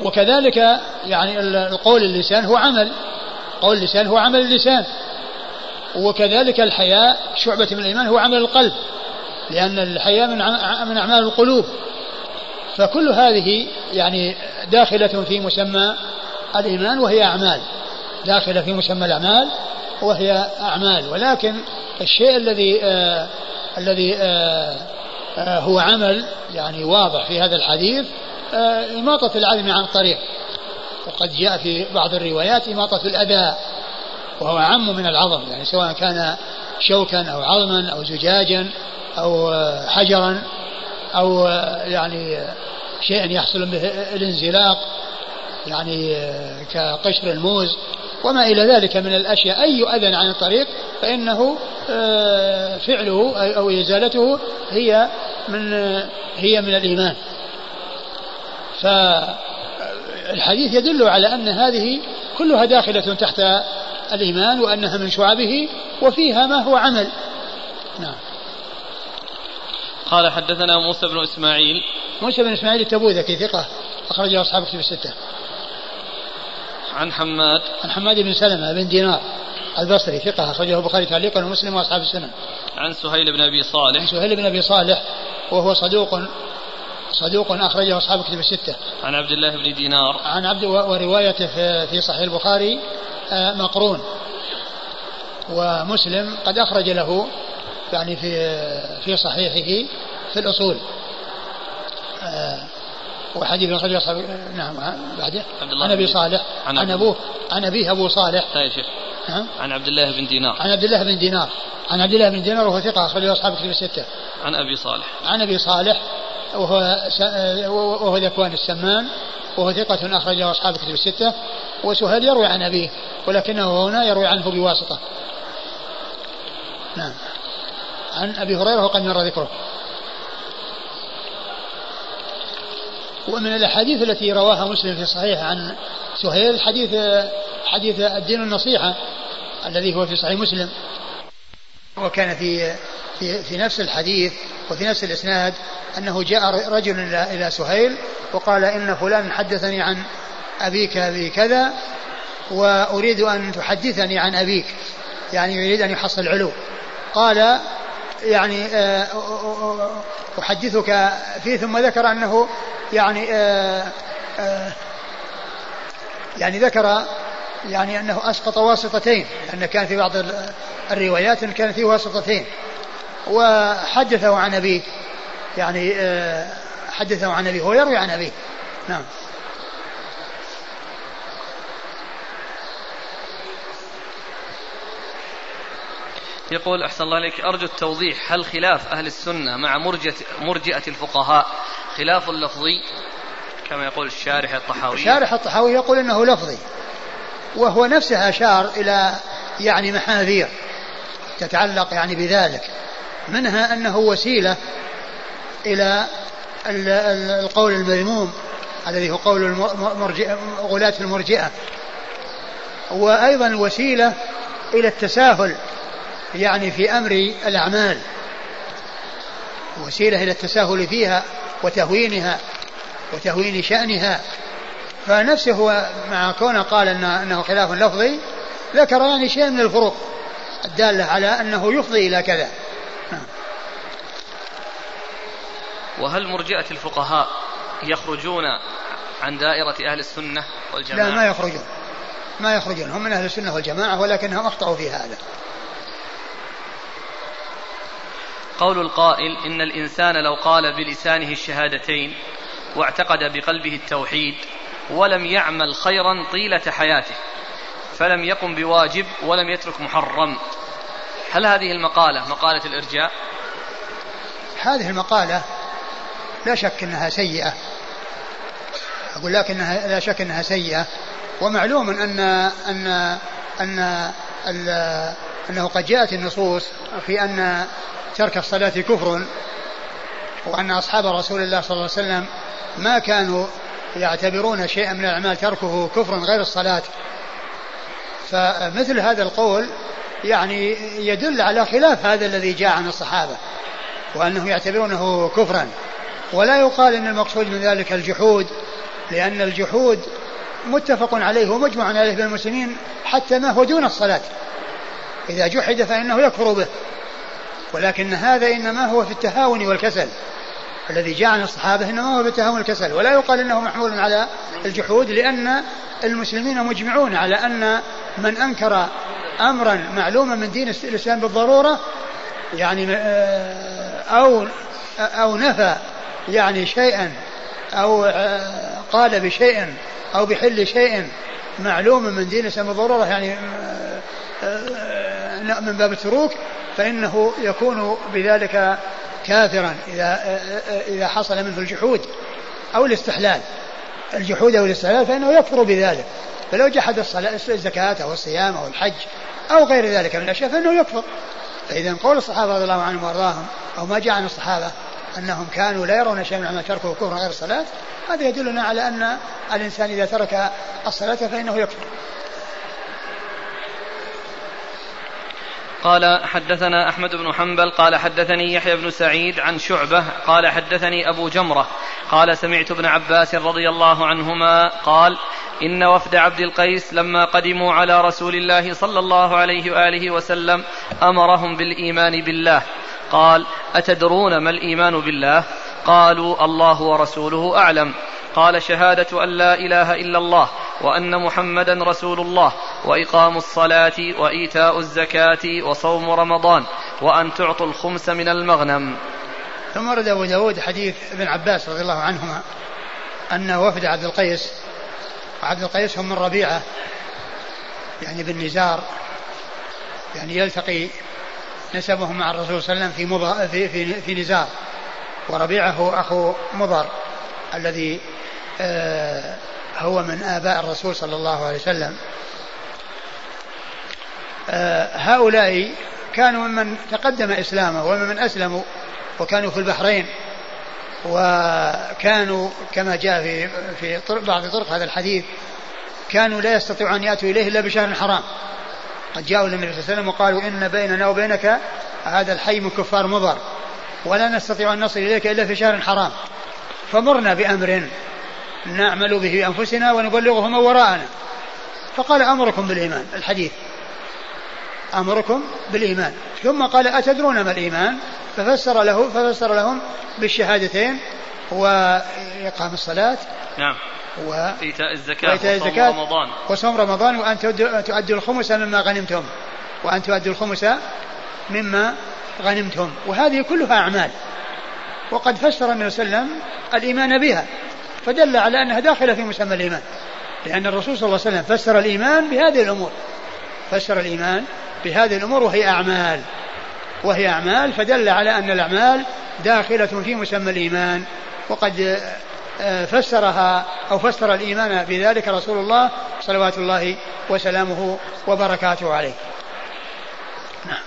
A: وكذلك يعني القول اللسان هو عمل. قول اللسان هو عمل اللسان. وكذلك الحياء شعبة من الإيمان هو عمل القلب. لأن الحياء من من أعمال القلوب. فكل هذه يعني داخلة في مسمى الإيمان وهي أعمال. داخلة في مسمى الأعمال وهي أعمال. ولكن الشيء الذي آه الذي آه آه هو عمل يعني واضح في هذا الحديث آه إماطة العلم عن الطريق وقد جاء في بعض الروايات إماطة الأذى وهو أعم من العظم. يعني سواء كان شوكا أو عظما أو زجاجا أو آه، حجرا أو آه، يعني شيء يحصل به الانزلاق يعني آه، كقشر الموز. وما إلى ذلك من الأشياء. أي أذى عن الطريق فإنه فعله أو إزالته هي من هي من الإيمان. فالحديث يدل على أن هذه كلها داخلة تحت الإيمان وأنها من شعبه وفيها ما هو عمل. نعم.
B: قال حدثنا موسى بن إسماعيل.
A: موسى بن إسماعيل التبوذكي ثقة أخرجه أصحاب كتب الستة.
B: عن حماد
A: عن حماد بن سلمة بن دينار البصري ثقة أخرجه البخاري تعليقا ومسلم وأصحاب السنن
B: عن سهيل بن أبي صالح عن
A: سهيل بن أبي صالح وهو صدوق صدوق أخرجه أصحاب كتب الستة.
B: عن عبد الله بن دينار.
A: عن عبد وروايته في صحيح البخاري آه، مقرون. ومسلم قد أخرج له يعني في في صحيحه في الأصول وحديث أخرج أصحاب نعم بعده
B: عبد الله
A: عن
B: بن-
A: صالح
B: عن
A: عن أبوه عن أبيه أبو صالح.
B: لا يا شيخ؟ عن عبد الله بن دينار.
A: عن عبد الله بن دينار. عن عبد الله بن دينار وهو ثقة أخرجه أصحاب الكتب الستة.
B: عن أبي صالح.
A: عن أبي صالح وهو س- وهو ذكوان السمان وهو ثقة أخرجه أصحاب الكتب الستة. وسهيل يروي عن أبيه ولكنه هنا يروي عنه بواسطة. نعم. عن أبي هريرة وقد مر ذكره. ومن الأحاديث التي رواها مسلم في صحيح عن سهيل حديث حديث الدين النصيحة الذي هو في صحيح مسلم. وكان في في في نفس الحديث وفي نفس الإسناد أنه جاء رجل إلى سهيل وقال إن فلان حدثني عن أبيك بكذا وأريد أن تحدثني عن أبيك يعني يريد أن يحصل العلو قال يعني آه، أحدثك فيه ثم ذكر أنه يعني آه، آه، يعني ذكر يعني أنه أسقط واسطتين لأن كان في بعض ال- الروايات إن كان فيه واسطتين. وحدثه عن أبيه يعني حدثه عن أبيه هو يروي عن أبيه. نعم.
B: يقول أحسن الله عليك أرجو التوضيح هل خلاف أهل السنة مع مرجئة, مرجئة الفقهاء خلاف لفظي؟ كما يقول الشارح الطحاوي.
A: شارح الطحاوي يقول إنه لفظي وهو نفسه أشار إلى يعني محاذير تتعلق يعني بذلك منها إلى ال- ال- القول المذموم الذي هو قول المرجئة غلاة المرجئة وأيضا وسيلة إلى التساهل يعني في أمر الأعمال. وسيلة إلى التساهل فيها وتهوينها وتهوين شأنها. فنفسه هو مع كونه قال إن أنه خلاف لفظي ذكر يعني شيء من الفروق الدالة على أنه يفضي إلى كذا.
B: وهل مرجئة الفقهاء يخرجون عن دائرة أهل السنة والجماعة؟
A: لا ما يخرجون. ما يخرجون. هم من أهل السنة والجماعة ولكنهم أخطأوا في هذا.
B: قول القائل إن الإنسان لو قال بلسانه الشهادتين واعتقد بقلبه التوحيد ولم يعمل خيرا طيلة حياته فلم يقم بواجب ولم يترك محرم. هل هذه المقالة مقالة الإرجاء؟
A: هذه المقالة لا شك أنها سيئة. أقول لك أنها لا شك أنها سيئة. ومعلوم أن أن أن أنه قد جاءت النصوص في أن ترك الصلاة كفر وأن أصحاب رسول الله صلى الله عليه وسلم ما كانوا يعتبرون شيئا من الأعمال تركه كفرا غير الصلاة. فمثل هذا القول يعني يدل على خلاف هذا الذي جاء عن الصحابة وأنه يعتبرونه كفرا. ولا يقال أن المقصود من ذلك الجحود لأن الجحود متفق عليه ومجمع عليه بين المسلمين حتى ما هو دون الصلاة. إذا جحد فإنه يكفر به. ولكن هذا إنما هو في التهاون والكسل. الذي جاء عن الصحابة إنما هو في التهاون والكسل. ولا يقال إنه محمول على الجحود لأن المسلمين مجمعون على أن من أنكر أمرا معلوما من دين الإسلام بالضرورة يعني آه، أو أو نفى يعني شيئا أو آه، قال بشيء أو بحل شيء معلوم من دين الإسلام بالضرورة يعني آه، من باب التروك فإنه يكون بذلك كافرا إذا إذا حصل منه الجحود أو الاستحلال. الجحود أو الاستحلال فإنه يكفر بذلك. فلو جحد الصلاة الزكاة أو الصيام أو الحج أو غير ذلك من الأشياء فإنه يكفر. فإذا قول الصحابة رضي الله عنهم وأرضاهم أو ما جاء عن الصحابة أنهم كانوا لا يرون شيئا من عمل تركه كفرا غير الصلاة هذا يدلنا على أن الإنسان إذا ترك الصلاة فإنه يكفر.
B: قال حدثنا أحمد بن حنبل قال حدثني يحيى بن سعيد عن شعبة قال حدثني أبو جمرة قال سمعت ابن عباس رضي الله عنهما قال إن وفد عبد القيس لما قدموا على رسول الله صلى الله عليه وآله وسلم أمرهم بالإيمان بالله. قال أتدرون ما الإيمان بالله؟ قالوا الله ورسوله أعلم. قال شهادة أن لا إله إلا الله وأن محمدا رسول الله. وإقام الصلاة وإيتاء الزكاة وصوم رمضان وأن تعطوا الخمس من المغنم.
A: ثم ورد أبو داود حديث ابن عباس رضي الله عنهما أن وفد عبد القيس عبد القيس هم من ربيعة يعني بالنزار يعني يلتقي نسبهم مع الرسول صلى الله عليه وسلم في في في, في نزار وربيعة هو أخو مضر الذي آه هو من آباء الرسول صلى الله عليه وسلم. هؤلاء كانوا ممن تقدم إسلامه وممن أسلموا وكانوا في البحرين وكانوا كما جاء في في بعض طرق هذا الحديث كانوا لا يستطيعون أن يأتوا إليه إلا بشهر حرام. قد جاءوا للنبي صلى الله عليه وسلم وقالوا إن بيننا وبينك هذا الحي من كفار مضر ولا نستطيع أن نصل إليك إلا في شهر حرام. فمرنا بأمر نعمل به بأنفسنا ونبلغه من وراءنا. فقال أمركم بالإيمان الحديث. أمركم بالإيمان. ثم قال أتدرون ما الإيمان؟ ففسر له ففسر لهم بالشهادتين وإقام الصلاة
B: نعم. وإيتاء الزكاة
A: وإيتاء الزكاة وصوم رمضان. وصوم رمضان وأن تؤدوا الخمس مما غنمتم. وأن تؤدوا الخمس مما غنمتم. وهذه كلها أعمال. وقد فسر النبي صلى الله عليه وسلم الإيمان بها. فدل على أنها داخلة في مسمى الإيمان. لأن الرسول صلى الله عليه وسلم فسر الإيمان بهذه الأمور. فسر الإيمان بهذه الأمور وهي أعمال. وهي أعمال فدل على أن الأعمال داخلة في مسمى الإيمان. وقد آه، فسرها أو فسر الإيمان بذلك رسول الله صلوات الله وسلامه وبركاته عليه. نعم.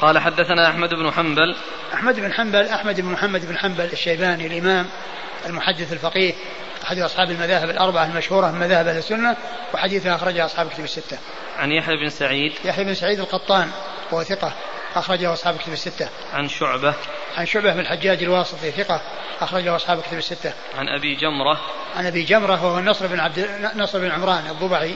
B: قال حدثنا أحمد بن حنبل.
A: أحمد بن حنبل أحمد بن محمد بن حنبل الشيباني الإمام المحدث الفقيه أحد أصحاب المذاهب الأربعة المشهورة من مذاهب السنة وحديثها أخرجها أصحاب كتب الستة.
B: عن يحيى بن سعيد
A: يحيى بن سعيد القطان وهو ثقة أخرجه أصحاب كتب الستة.
B: عن شعبة
A: عن شعبة بن الحجاج الواسطي ثقة أخرجه أصحاب كتب الستة.
B: عن أبي جمرة
A: عن أبي جمرة وهو نصر بن عبد نصر بن عمران الضبعي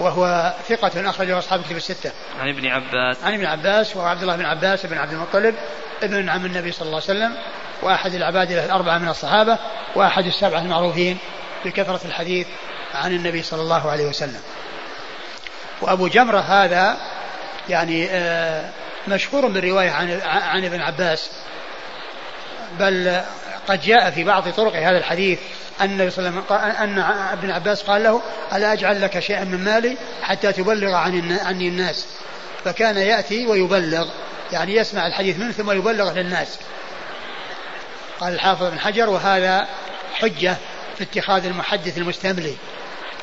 A: وهو ثقة أخرجه أصحاب كتب الستة.
B: عن ابن عباس.
A: عن ابن عباس وهو عبد الله بن عباس بن عبد المطلب ابن عم النبي صلى الله عليه وسلم وأحد العبادلة الأربعة من الصحابة وأحد السبعة المعروفين بكثرة الحديث عن النبي صلى الله عليه وسلم. وأبو جمرة هذا يعني آه، مشهور بالرواية عن عن ابن عباس. بل قد جاء في بعض طرق هذا الحديث أن النبي صلى الله عليه وسلم أن ابن عباس قال له ألا أجعل لك شيئا من مالي حتى تبلغ عن عني الناس؟ فكان يأتي ويبلغ يعني يسمع الحديث منه ثم يبلغ للناس. قال الحافظ بن حجر وهذا حجة في اتخاذ المحدث المستملي.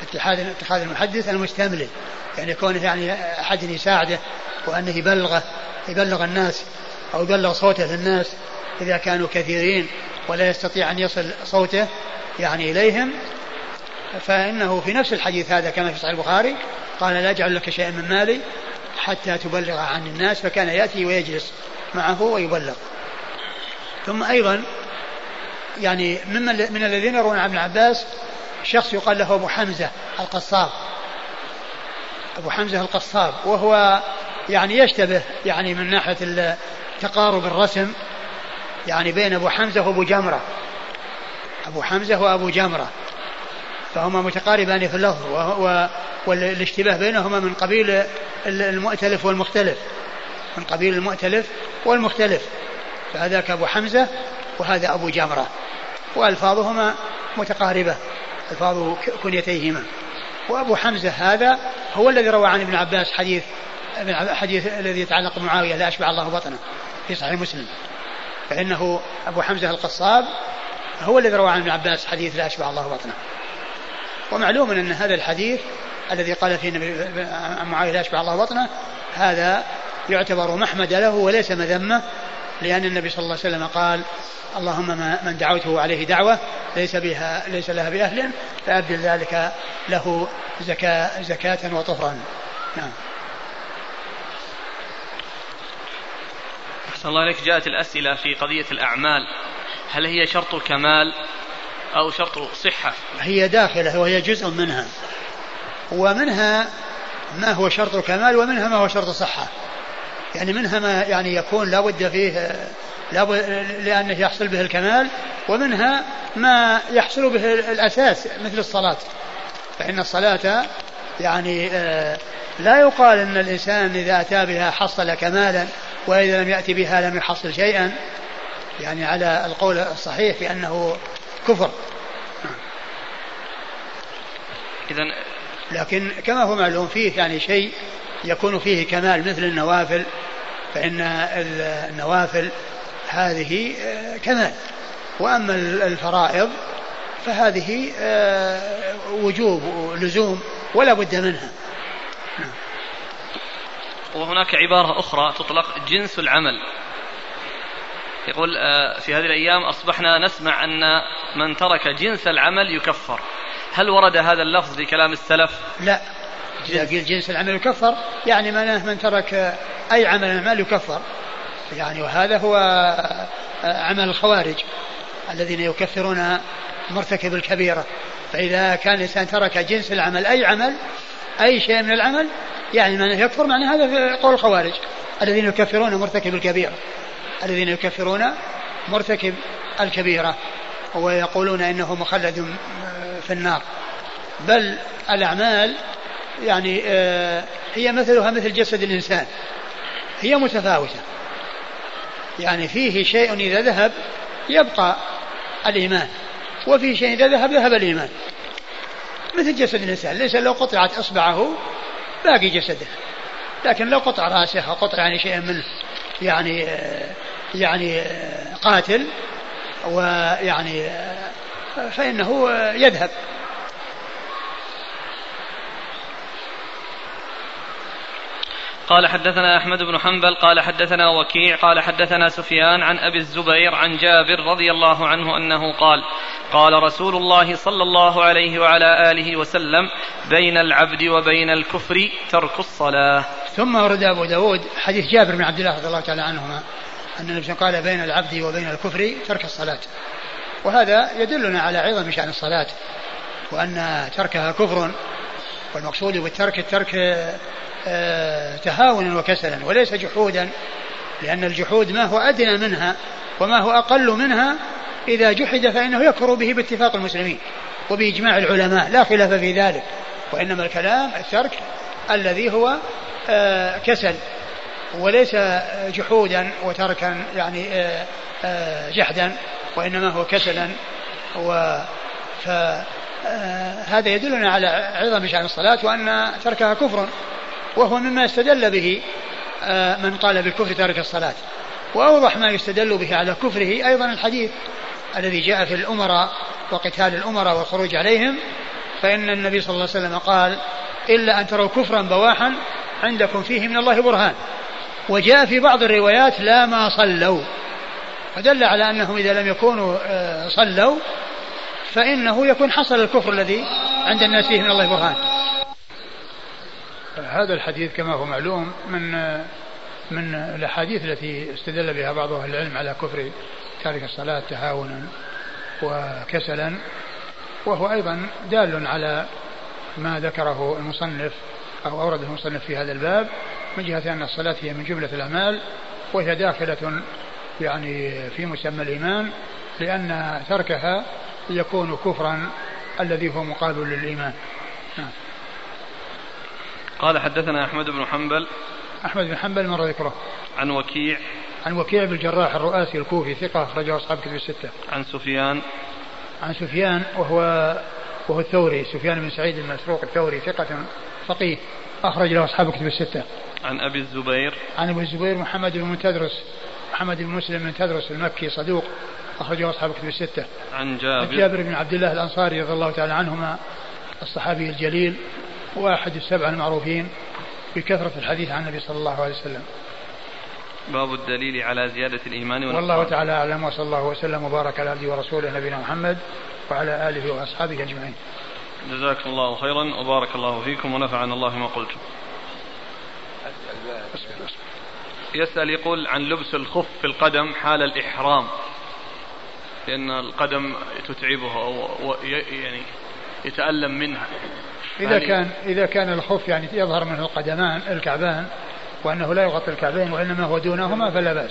A: اتخاذ اتخاذ المحدث المستملي يعني كونه يعني أحد يساعده وأنه يبلغه يبلغ الناس أو يبلغ صوته للناس إذا كانوا كثيرين ولا يستطيع أن يصل صوته يعني إليهم فإنه في نفس الحديث هذا كما في صحيح البخاري قال لا أجعل لك شيئا من مالي حتى تبلغ عن الناس. فكان يأتي ويجلس معه ويبلغ. ثم أيضا يعني ممن من الذين يرون عن ابن عباس شخص يقال له أبو حمزة القصاب. أبو حمزة القصاب وهو يعني يشتبه يعني من ناحية تقارب الرسم يعني بين أبو حمزة وأبو جمرة. أبو حمزة وأبو جمرة. فهما متقاربان في اللفظ والاشتباه بينهما من قبيل المؤتلف والمختلف. من قبيل المؤتلف والمختلف. فهذاك أبو حمزة وهذا أبو جمرة. وألفاظهما متقاربة. ألفاظ كنيتيهما وأبو حمزة هذا هو الذي روى عن ابن عباس حديث حديث الذي يتعلق بمعاوية لا أشبع الله بطنه في صحيح مسلم. فإنه أبو حمزة القصاب هو الذي روى عن ابن عباس حديث لا أشبع الله بطنه. ومعلوم أن هذا الحديث الذي قال فيه النبي عن معاوية لا أشبع الله بطنه هذا يعتبر محمد له وليس مذمة لأن النبي صلى الله عليه وسلم قال اللهم من دعوته عليه دعوة ليس بها ليس لها بأهل فأبدل ذلك له زكاة زكاة وطهرا. نعم.
B: أحسن الله عليك جاءت الأسئلة في قضية الأعمال. هل هي شرط كمال أو شرط صحة؟
A: هي داخلة وهي جزء منها. ومنها ما هو شرط كمال ومنها ما هو شرط صحة. يعني منها ما يعني يكون لا بد فيه لأنه يحصل به الكمال ومنها ما يحصل به الأساس مثل الصلاة. فإن الصلاة يعني آه، لا يقال أن الإنسان إذا أتى بها حصل كمالا وإذا لم يأتي بها لم يحصل شيئا. يعني على القول الصحيح بأنه كفر.
B: إذا
A: لكن كما هو معلوم فيه يعني شيء يكون فيه كمال مثل النوافل فإن النوافل هذه آه، كمال. وأما الفرائض فهذه آه، وجوب ولزوم ولا بد منها.
B: وهناك عبارة أخرى تطلق جنس العمل. يقول آه، في هذه الأيام أصبحنا نسمع أن من ترك جنس العمل يكفر. هل ورد هذا اللفظ في كلام السلف؟
A: لا. إذا قيل جنس العمل يكفر يعني من من ترك أي عمل من الأعمال يكفر. يعني وهذا هو عمل الخوارج الذين يكفرون مرتكب الكبيرة. فإذا كان الإنسان ترك جنس العمل أي عمل أي شيء من العمل يعني من يكفر معنى هذا في قول الخوارج الذين يكفرون مرتكب الكبيرة. الذين يكفرون مرتكب الكبيرة. ويقولون إنه مخلد في النار. بل الأعمال يعني آه، هي مثلها مثل جسد الإنسان. هي متفاوتة. يعني فيه شيء إذا ذهب يبقى الإيمان وفي شيء إذا ذهب ذهب الإيمان. مثل جسد الإنسان ليس لو قطعت إصبعه باقي جسده لكن لو قطع رأسه أو قطع يعني شيء منه يعني آه، يعني آه، قاتل ويعني فإنه يذهب.
B: قال حدثنا أحمد بن حنبل قال حدثنا وكيع قال حدثنا سفيان عن أبي الزبير عن جابر رضي الله عنه أنه قال قال رسول الله صلى الله عليه وعلى آله وسلم بين العبد وبين الكفر ترك الصلاة.
A: ثم ورد أبو داود حديث جابر بن عبد الله رضي الله تعالى عنهما أن النبي قال بين العبد وبين الكفر ترك الصلاة. وهذا يدلنا على عظم شأن الصلاة وأن تركها كفر والمقصود بالترك الترك آه، تهاونا وكسلا وليس جحودا لأن الجحود ما هو أدنى منها وما هو أقل منها إذا جحد فإنه يكفر به باتفاق المسلمين وبإجماع العلماء لا خلاف في ذلك وإنما الكلام الترك الذي هو آه، كسل وليس جحودا وتركا يعني آه، جحدا وإنما هو كسلا و فهذا يدلنا على عظم شأن الصلاة وأن تركها كفر وهو مما يستدل به آه، من قال بالكفر تارك الصلاة. وأوضح ما يستدل به على كفره أيضا الحديث الذي جاء في الأمراء وقتال الأمراء والخروج عليهم فإن النبي صلى الله عليه وسلم قال إلا أن تروا كفرا بواحا عندكم فيه من الله برهان وجاء في بعض الروايات لا ما صلوا فدل على أنهم إذا لم يكونوا آه، صلوا فإنه يكون حصل الكفر الذي عند الناس فيه من الله برهان.
E: هذا الحديث كما هو معلوم من من الأحاديث التي استدل بها بعض أهل العلم على كفر تارك الصلاة تهاونا وكسلا وهو أيضا دال على ما ذكره المصنف أو أورده المصنف في هذا الباب من جهة أن الصلاة هي من جملة الأعمال وهي داخلة يعني في مسمى الإيمان لأن تركها يكون كفرا الذي هو مقابل للإيمان. نعم.
B: قال حدثنا أحمد بن حنبل.
E: أحمد بن حنبل مر ذكره
B: عن وكيع.
E: عن وكيع بن الجراح الرؤاسي الكوفي ثقة أخرجه أصحاب كتب الستة.
B: عن سفيان.
E: عن سفيان وهو وهو الثوري سفيان بن سعيد المسروق الثوري ثقة فقيه أخرج له أصحاب كتب الستة.
B: عن أبي الزبير.
E: عن أبي الزبير محمد بن تدرس محمد بن مسلم بن تدرس المكي صدوق. أخرجه أصحاب كتب الستة.
B: عن جابر.
E: جابر بن عبد الله الأنصاري رضي الله تعالى عنهما الصحابي الجليل وأحد السبعة المعروفين بكثرة الحديث عن النبي صلى الله عليه وسلم.
B: باب الدليل على زيادة الإيمان
E: والله تعالى أعلم وصلى الله وسلم وبارك على عبده ورسوله نبينا محمد وعلى آله وأصحابه أجمعين.
B: جزاكم الله خيرا وبارك الله فيكم ونفعنا الله ما قلتم. يسأل يقول عن لبس الخف في القدم حال الإحرام. لأن القدم تتعبه أو يعني يتألم منها.
E: إذا كان إذا كان الخف يعني يظهر منه القدمان الكعبان وأنه لا يغطي الكعبين وإنما هو دونهما فلا بأس.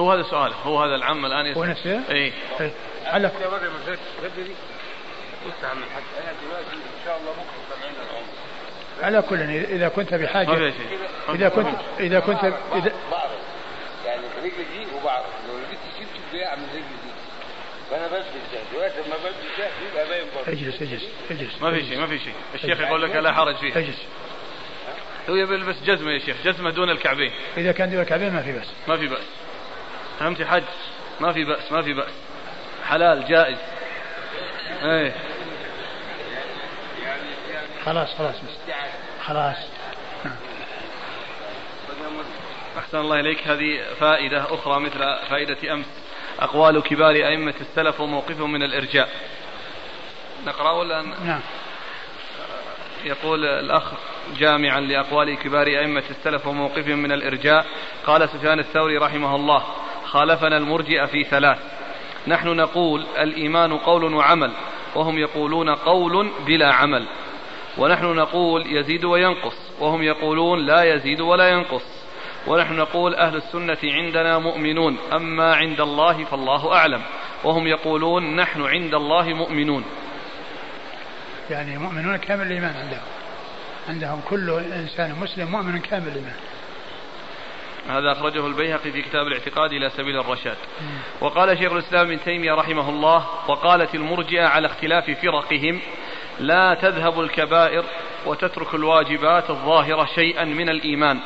B: هو هذا سؤال. هو هذا العم الآن
E: يسأل. هو نفسه؟
B: إي
E: إيه. على
A: على كل إذا كنت بحاجة. إذا كنت إذا كنت إذا
F: بعرف. يعني رجلي دي وبعرف. لو من رجلي دي فانا دلوقتي لما بلبس ده يبقى باين برضه
A: اجلس اجلس اجلس.
B: ما في شيء ما في شيء. الشيخ يقول لك لا حرج فيه.
A: اجلس.
B: هو يبي يلبس جزمة يا شيخ جزمة دون الكعبين.
A: إذا كان دون الكعبين ما في بس
B: ما في بأس. فهمت حج ما في بأس ما في بأس. حلال جائز. إيه.
A: خلاص خلاص بس خلاص.
B: أحسن الله إليك. هذه فائدة أخرى مثل فائدة أمس. أقوال كبار أئمة السلف وموقفهم من الإرجاء. نقرأ ولا
A: نعم.
B: يقول الأخ جامعا لأقوال كبار أئمة السلف وموقفهم من الإرجاء. قال سفيان الثوري رحمه الله خالفنا المرجئة في ثلاث. نحن نقول الإيمان قول وعمل وهم يقولون قول بلا عمل. ونحن نقول يزيد وينقص وهم يقولون لا يزيد ولا ينقص. ونحن نقول أهل السنة عندنا مؤمنون أما عند الله فالله أعلم. وهم يقولون نحن عند الله مؤمنون.
A: يعني مؤمنون كامل الإيمان عندهم. عندهم كل إنسان مسلم مؤمن كامل الإيمان.
B: هذا أخرجه البيهقي في كتاب الاعتقاد إلى سبيل الرشاد. وقال شيخ الإسلام ابن تيمية رحمه الله وقالت المرجئة على اختلاف فرقهم لا تذهب الكبائر وتترك الواجبات الظاهرة شيئا من الإيمان.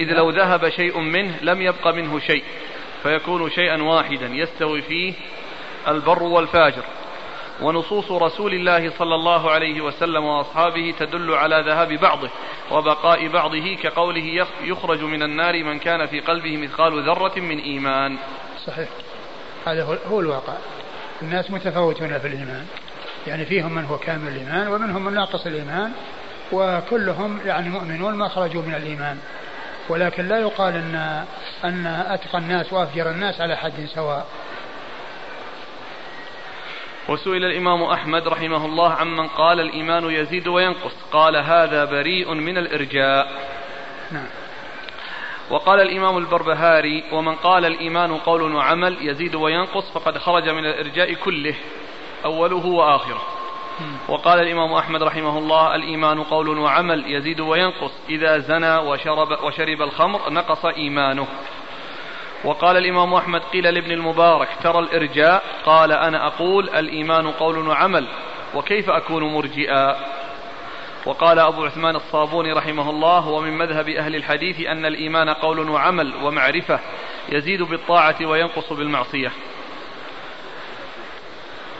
B: إذ لو ذهب شيء منه لم يبق منه شيء فيكون شيئا واحدا يستوي فيه البر والفاجر. ونصوص رسول الله صلى الله عليه وسلم وأصحابه تدل على ذهاب بعضه وبقاء بعضه كقوله يخ- يخرج من النار من كان في قلبه مثقال ذرة من إيمان.
A: صحيح. هذا هو- الواقع. الناس متفاوتون في الإيمان. يعني فيهم من هو كامل الإيمان ومنهم من ناقص الإيمان وكلهم يعني مؤمنون ما خرجوا من الإيمان. ولكن لا يقال أن أن أتقى الناس وأفجر الناس على حد سواء.
B: وسئل الإمام أحمد رحمه الله عمن قال الإيمان يزيد وينقص، قال هذا بريء من الإرجاء.
A: نعم.
B: وقال الإمام البربهاري ومن قال الإيمان قول وعمل يزيد وينقص فقد خرج من الإرجاء كله. أوله وآخره. وقال الإمام أحمد رحمه الله الإيمان قول وعمل يزيد وينقص إذا زنى وشرب, وشرب الخمر نقص إيمانه. وقال الإمام أحمد قيل لابن المبارك ترى الإرجاء؟ قال أنا أقول الإيمان قول وعمل وكيف أكون مرجئا؟ وقال أبو عثمان الصابوني رحمه الله ومن مذهب أهل الحديث أن الإيمان قول وعمل ومعرفة يزيد بالطاعة وينقص بالمعصية.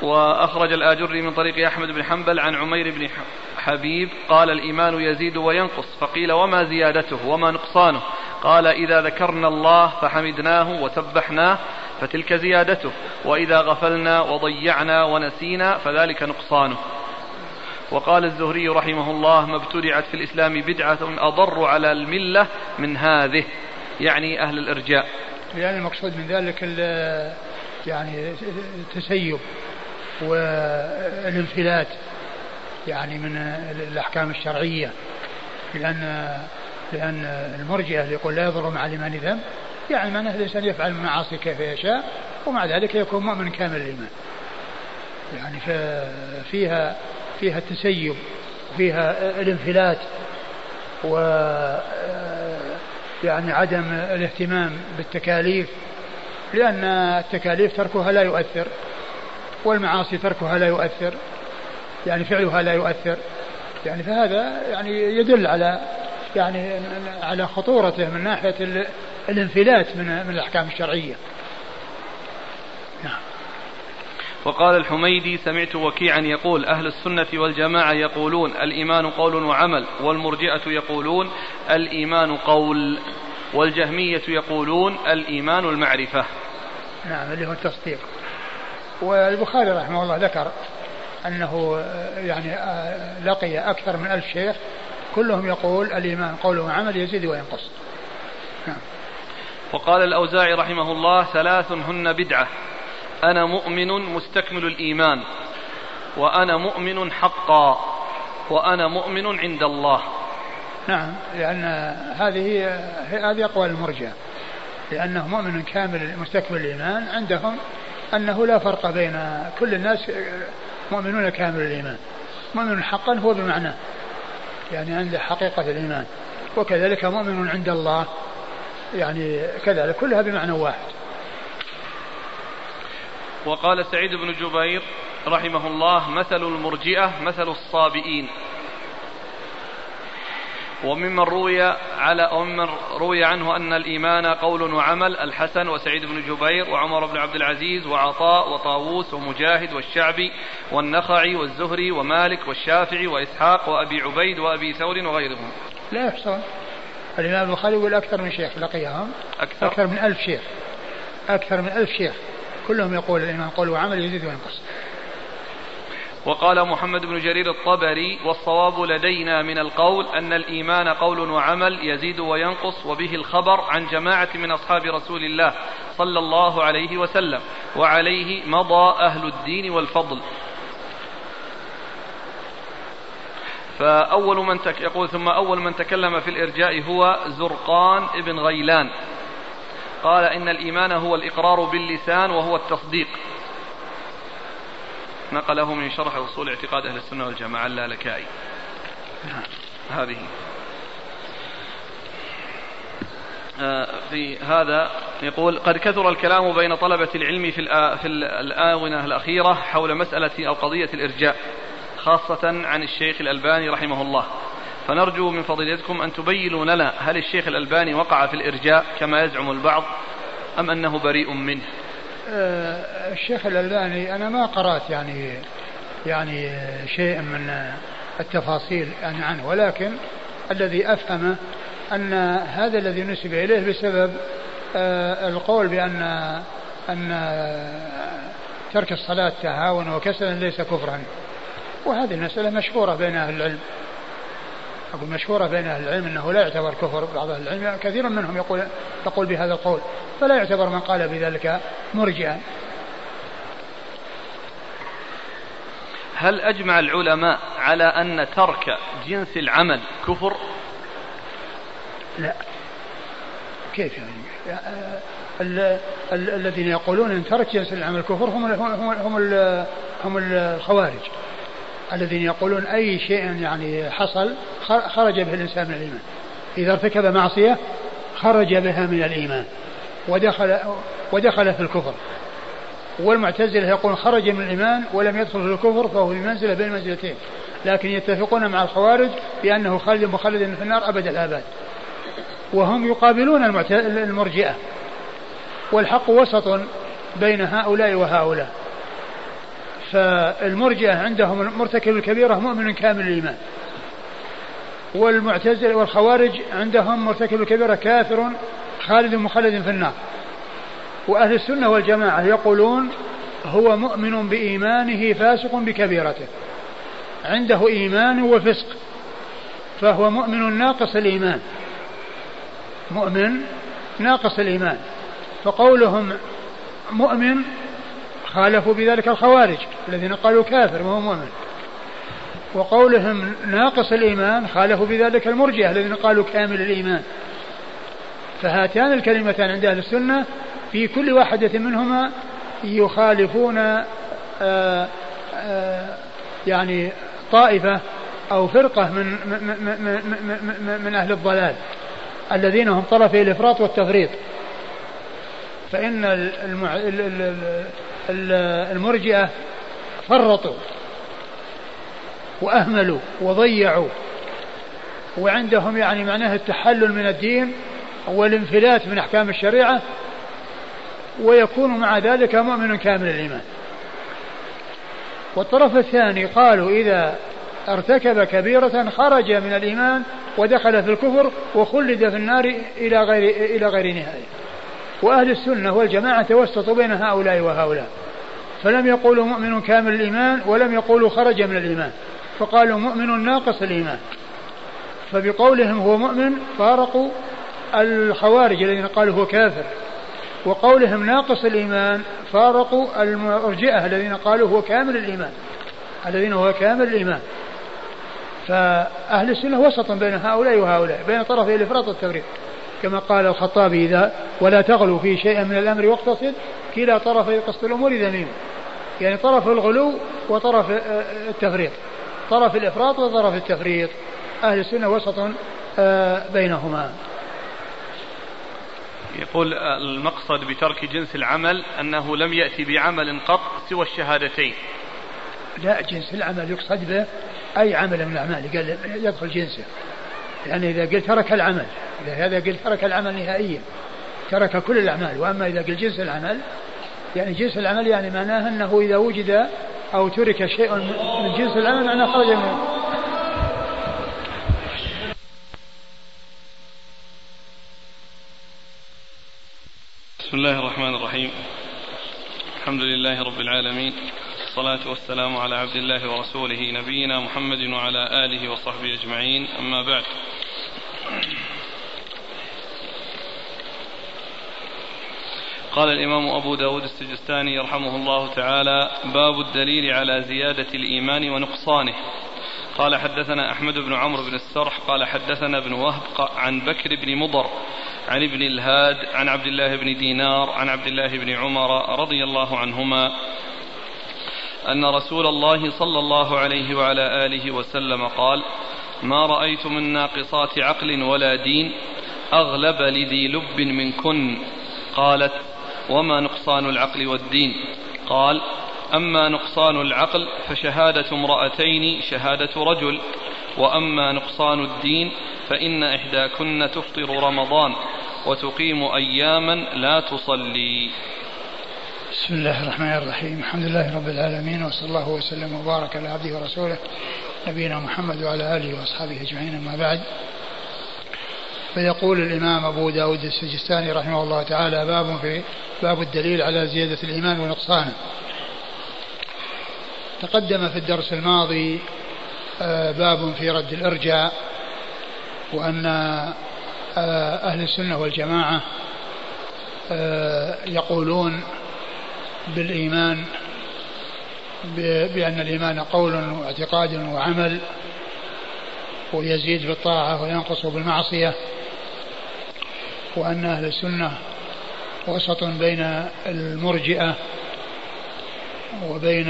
B: وأخرج الآجري من طريق أحمد بن حنبل عن عمير بن حبيب قال الإيمان يزيد وينقص فقيل وما زيادته وما نقصانه؟ قال إذا ذكرنا الله فحمدناه وسبحناه فتلك زيادته وإذا غفلنا وضيعنا ونسينا فذلك نقصانه. وقال الزهري رحمه الله ما ابتدعت في الإسلام بدعة أضر على الملة من هذه يعني أهل الإرجاء.
A: يعني المقصود من ذلك يعني التسيب. والانفلات يعني من الأحكام الشرعية لأن لأن المرجئة اللي يقول لا يضر مع الإيمان ذنب يعني معناه الإنسان يفعل المعاصي كيف يشاء ومع ذلك يكون مؤمن كامل الإيمان يعني فيها فيها التسيب وفيها الانفلات و يعني عدم الاهتمام بالتكاليف لأن التكاليف تركها لا يؤثر. والمعاصي تركها لا يؤثر. يعني فعلها لا يؤثر. يعني فهذا يعني يدل على يعني على خطورته من ناحية ال- الانفلات من من الأحكام الشرعية. نعم.
B: وقال الحميدي سمعت وكيعا يقول أهل السنة والجماعة يقولون الإيمان قول وعمل والمرجئة يقولون الإيمان قول والجهمية يقولون الإيمان المعرفة.
A: نعم اللي هو التصديق. والبخاري رحمه الله ذكر أنه آه، يعني آه، لقي أكثر من ألف شيخ كلهم يقول الإيمان قول وعمل يزيد وينقص. نعم.
B: وقال الأوزاعي رحمه الله ثلاث هن بدعة. أنا مؤمن مستكمل الإيمان وأنا مؤمن حقا وأنا مؤمن عند الله.
A: نعم لأن هذه هذه أقوال المرجع لأنه مؤمن كامل مستكمل الإيمان عندهم أنه لا فرق بين كل الناس مؤمنون كامل الإيمان. مؤمن حقا هو بمعناه يعني عنده حقيقة الإيمان. وكذلك مؤمن عند الله يعني كذلك كلها بمعنى واحد.
B: وقال سعيد بن جبير رحمه الله مثل المرجئة مثل الصابئين. وممن روي على وممن روي عنه أن الإيمان قول وعمل الحسن وسعيد بن جبير وعمر بن عبد العزيز وعطاء وطاووس ومجاهد والشعبي والنخعي والزهري ومالك والشافعي وإسحاق وأبي عبيد وأبي ثور وغيرهم.
A: لا يحصل. الإمام البخاري يقول أكثر من شيخ لقيهم
B: أكثر,
A: أكثر من ألف شيخ. أكثر من ألف شيخ. كلهم يقول الإمام قول وعمل يزيد وينقص.
B: وقال محمد بن جرير الطبري والصواب لدينا من القول أن الإيمان قول وعمل يزيد وينقص وبه الخبر عن جماعة من أصحاب رسول الله صلى الله عليه وسلم وعليه مضى أهل الدين والفضل. فأول من تك يقول ثم أول من تكلم في الإرجاء هو زرقان ابن غيلان. قال إن الإيمان هو الإقرار باللسان وهو التصديق. نقله من شرح أصول اعتقاد أهل السنة والجماعة اللالكائي. هذه. آه، في هذا يقول قد كثر الكلام بين طلبة العلم في في الآونة الأخيرة حول مسألة أو قضية الإرجاء خاصة عن الشيخ الألباني رحمه الله. فنرجو من فضيلتكم أن تبينوا لنا هل الشيخ الألباني وقع في الإرجاء كما يزعم البعض أم أنه بريء منه.
A: الشيخ الألباني أنا ما قرأت يعني يعني شيء من التفاصيل يعني عنه ولكن الذي أفهمه أن هذا الذي نسب إليه بسبب آه، القول بأن أن ترك الصلاة تهاون وكسلا ليس كفرا. وهذه المسألة مشهورة بين أهل العلم. أقول مشهورة بين أهل العلم أنه لا يعتبر كفر بعض أهل العلم كثير منهم يقول يقول بهذا القول فلا يعتبر من قال بذلك مرجئا.
B: هل أجمع العلماء على أن ترك جنس العمل كفر؟
A: لا. كيف يعني؟ الذين يقولون إن ترك جنس العمل كفر هم هم هم, هم الخوارج. الذين يقولون أي شيء يعني حصل خرج به الإنسان من الإيمان. إذا ارتكب معصية خرج بها من الإيمان. ودخل ودخل في الكفر. والمعتزلة يقول خرج من الإيمان ولم يدخل في الكفر فهو في منزلة بين المنزلتين لكن يتفقون مع الخوارج بأنه خالد مخلد في النار أبد الآباد. وهم يقابلون المرجئة. والحق وسط بين هؤلاء وهؤلاء. فالمرجئة عندهم مرتكب الكبيرة مؤمن كامل الإيمان والمعتزلة والخوارج عندهم مرتكب الكبيرة كافر خالد مخلد في النار. وأهل السنة والجماعة يقولون هو مؤمن بإيمانه فاسق بكبيرته. عنده إيمان وفسق فهو مؤمن ناقص الإيمان. مؤمن ناقص الإيمان. فقولهم مؤمن خالفوا بذلك الخوارج الذين قالوا كافر وهو مؤمن وقولهم ناقص الإيمان خالفوا بذلك المرجئة الذين قالوا كامل الإيمان فهاتان الكلمتان عند أهل السنة في كل واحدة منهما يخالفون آآ آه، آآ آه، يعني طائفة أو فرقة من من, من, من أهل الضلال الذين هم طرفي الإفراط والتفريط فإن. المرجئة فرطوا وأهملوا وضيعوا وعندهم يعني معناه التحلل من الدين والانفلات من أحكام الشريعة ويكون مع ذلك مؤمن كامل الإيمان. والطرف الثاني قالوا إذا ارتكب كبيرة خرج من الإيمان ودخل في الكفر وخلد في النار إلى غير إلى غير نهاية. وأهل السنة والجماعة توسطوا بين هؤلاء وهؤلاء. فلم يقولوا مؤمن كامل الإيمان ولم يقولوا خرج من الإيمان. فقالوا مؤمن ناقص الإيمان. فبقولهم هو مؤمن فارقوا الخوارج الذين قالوا هو كافر. وقولهم ناقص الإيمان فارقوا المرجئة الذين قالوا هو كامل الإيمان. الذين هو كامل الإيمان. فأهل السنة وسط بين هؤلاء وهؤلاء بين طرفي الإفراط والتفريط كما قال الخطابي إذا ولا تغلو في شيء من الأمر واقتصد كلا طرفي قصد الأمور ذميم. يعني طرف الغلو وطرف التفريط. طرف الإفراط وطرف التفريط.
E: أهل السنة وسط آه، بينهما.
G: يقول المقصد بترك جنس العمل أنه لم يأتي بعمل قط سوى الشهادتين.
E: لا جنس العمل يقصد به أي عمل من الأعمال قال يدخل جنسه. يعني إذا قلت ترك العمل إذا هذا قلت ترك العمل نهائيا. ترك كل الأعمال وأما إذا قلت جنس العمل يعني جنس العمل يعني معناه أنه إذا وجد أو ترك شيء من جنس العمل معناه خرج منه.
B: بسم الله الرحمن الرحيم. الحمد لله رب العالمين والصلاة والسلام على عبد الله ورسوله نبينا محمد وعلى آله وصحبه أجمعين. أما بعد قال الإمام أبو داود السجستاني رحمه الله تعالى باب الدليل على زيادة الإيمان ونقصانه. قال حدثنا أحمد بن عمرو بن السرح قال حدثنا ابن وهب عن بكر بن مضر عن ابن الهاد عن عبد الله بن دينار عن عبد الله بن عمر رضي الله عنهما أن رسول الله صلى الله عليه وعلى آله وسلم قال ما رأيت من ناقصات عقل ولا دين أغلب لذي لب منكن قالت وما نقصان العقل والدين قال أما نقصان العقل فشهادة امرأتين شهادة رجل وأما نقصان الدين فإن إحداكن تفطر رمضان وتقيم أياما لا تصلي
A: بسم الله الرحمن الرحيم. الحمد لله رب العالمين وصلى الله وسلم وبارك على عبده ورسوله نبينا محمد وعلى آله وأصحابه أجمعين أما بعد. فيقول الإمام أبو داود السجستاني رحمه الله تعالى باب في باب الدليل على زيادة الإيمان ونقصانه. تقدم في الدرس الماضي آه، باب في رد الإرجاء وأن آه، أهل السنة والجماعة آه، يقولون بالإيمان بأن الإيمان قول واعتقاد وعمل ويزيد بالطاعة وينقص بالمعصية. وأن أهل السنة وسط بين المرجئة وبين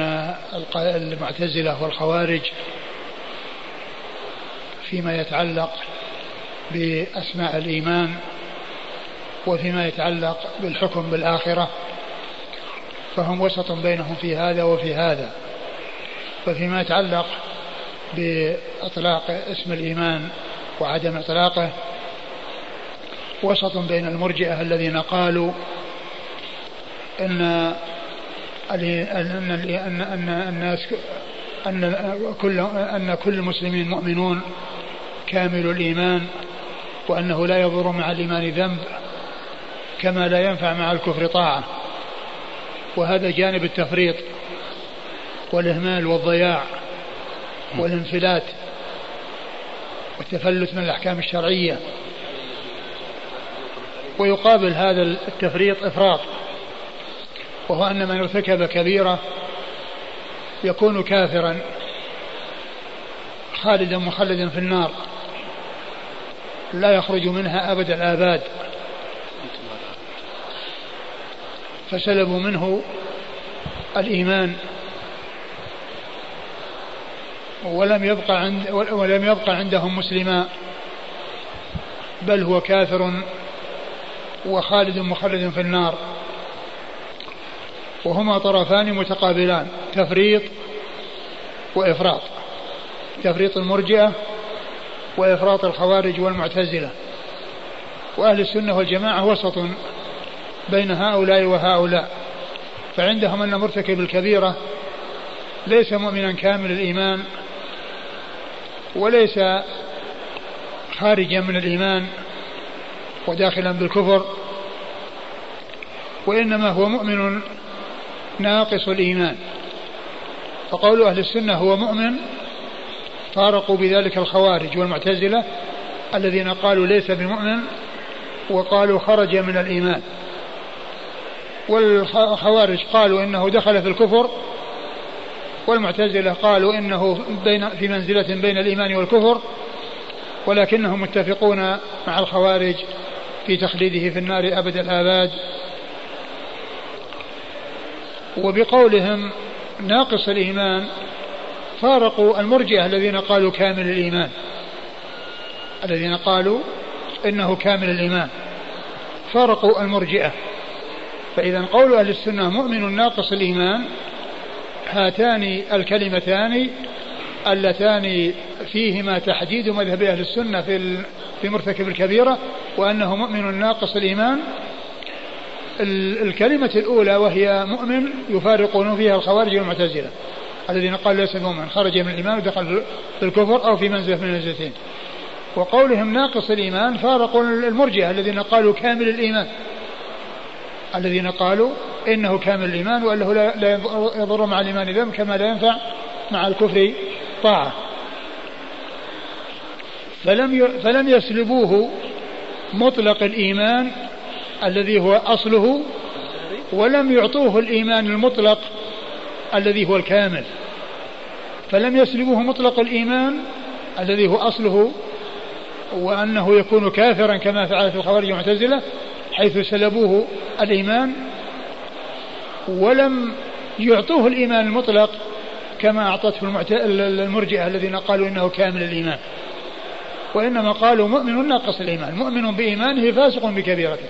A: المعتزلة والخوارج فيما يتعلق بأسماء الإيمان وفيما يتعلق بالحكم بالآخرة فهم وسط بينهم في هذا وفي هذا. ففيما يتعلق بإطلاق اسم الإيمان وعدم إطلاقه وسط بين المرجئة الذين قالوا أن أن أن الناس أن كل أن كل المسلمين مؤمنون كامل الإيمان وأنه لا يضر مع الإيمان ذنب كما لا ينفع مع الكفر طاعة. وهذا جانب التفريط والإهمال والضياع والانفلات والتفلت من الأحكام الشرعية. ويقابل هذا التفريط إفراط وهو أن من ارتكب كبيرة يكون كافرا خالدا مخلدا في النار لا يخرج منها أبد الآباد. فسلبوا منه الإيمان ولم يبقى عند ولم يبقى عندهم مسلما بل هو كافر وخالد مخلد في النار. وهما طرفان متقابلان تفريط وإفراط. تفريط المرجئة وإفراط الخوارج والمعتزلة. وأهل السنة والجماعة وسط بين هؤلاء وهؤلاء. فعندهم أن مرتكب الكبيرة ليس مؤمنا كامل الإيمان وليس خارجا من الإيمان وداخلا بالكفر وإنما هو مؤمن ناقص الإيمان. فقول أهل السنة هو مؤمن فارقوا بذلك الخوارج والمعتزلة الذين قالوا ليس بمؤمن وقالوا خرج من الإيمان. والخوارج قالوا إنه دخل في الكفر والمعتزلة قالوا إنه بين في منزلة بين الإيمان والكفر ولكنهم متفقون مع الخوارج في تخليده في النار أبد الآباد. وبقولهم ناقص الإيمان فارقوا المرجئة الذين قالوا كامل الإيمان. الذين قالوا إنه كامل الإيمان. فارقوا المرجئة. فإذا قول أهل السنة مؤمن ناقص الإيمان هاتان الكلمتان اللتان فيهما تحديد مذهب أهل السنة في في مرتكب الكبيرة وأنه مؤمن ناقص الإيمان. الكلمة الأولى وهي مؤمن يفارقون فيها الخوارج والمعتزلة. الذين قالوا ليس مؤمن خرج من الإيمان ودخل في الكفر أو في منزلة من المنزلتين. وقولهم ناقص الإيمان فارقوا المرجئة الذين قالوا كامل الإيمان. الذين قالوا إنه كامل الإيمان وأنه لا يضر مع الإيمان ذنب كما لا ينفع مع الكفر طاعة فلم فلم يسلبوه مطلق الإيمان الذي هو أصله ولم يعطوه الإيمان المطلق الذي هو الكامل. فلم يسلبوه مطلق الإيمان الذي هو أصله وأنه يكون كافرا كما فعلت الخوارج المعتزلة حيث سلبوه الإيمان ولم يعطوه الإيمان المطلق كما أعطته المرجئة الذين قالوا إنه كامل الإيمان. وإنما قالوا مؤمن ناقص الإيمان. مؤمن بإيمانه فاسق بكبيرته.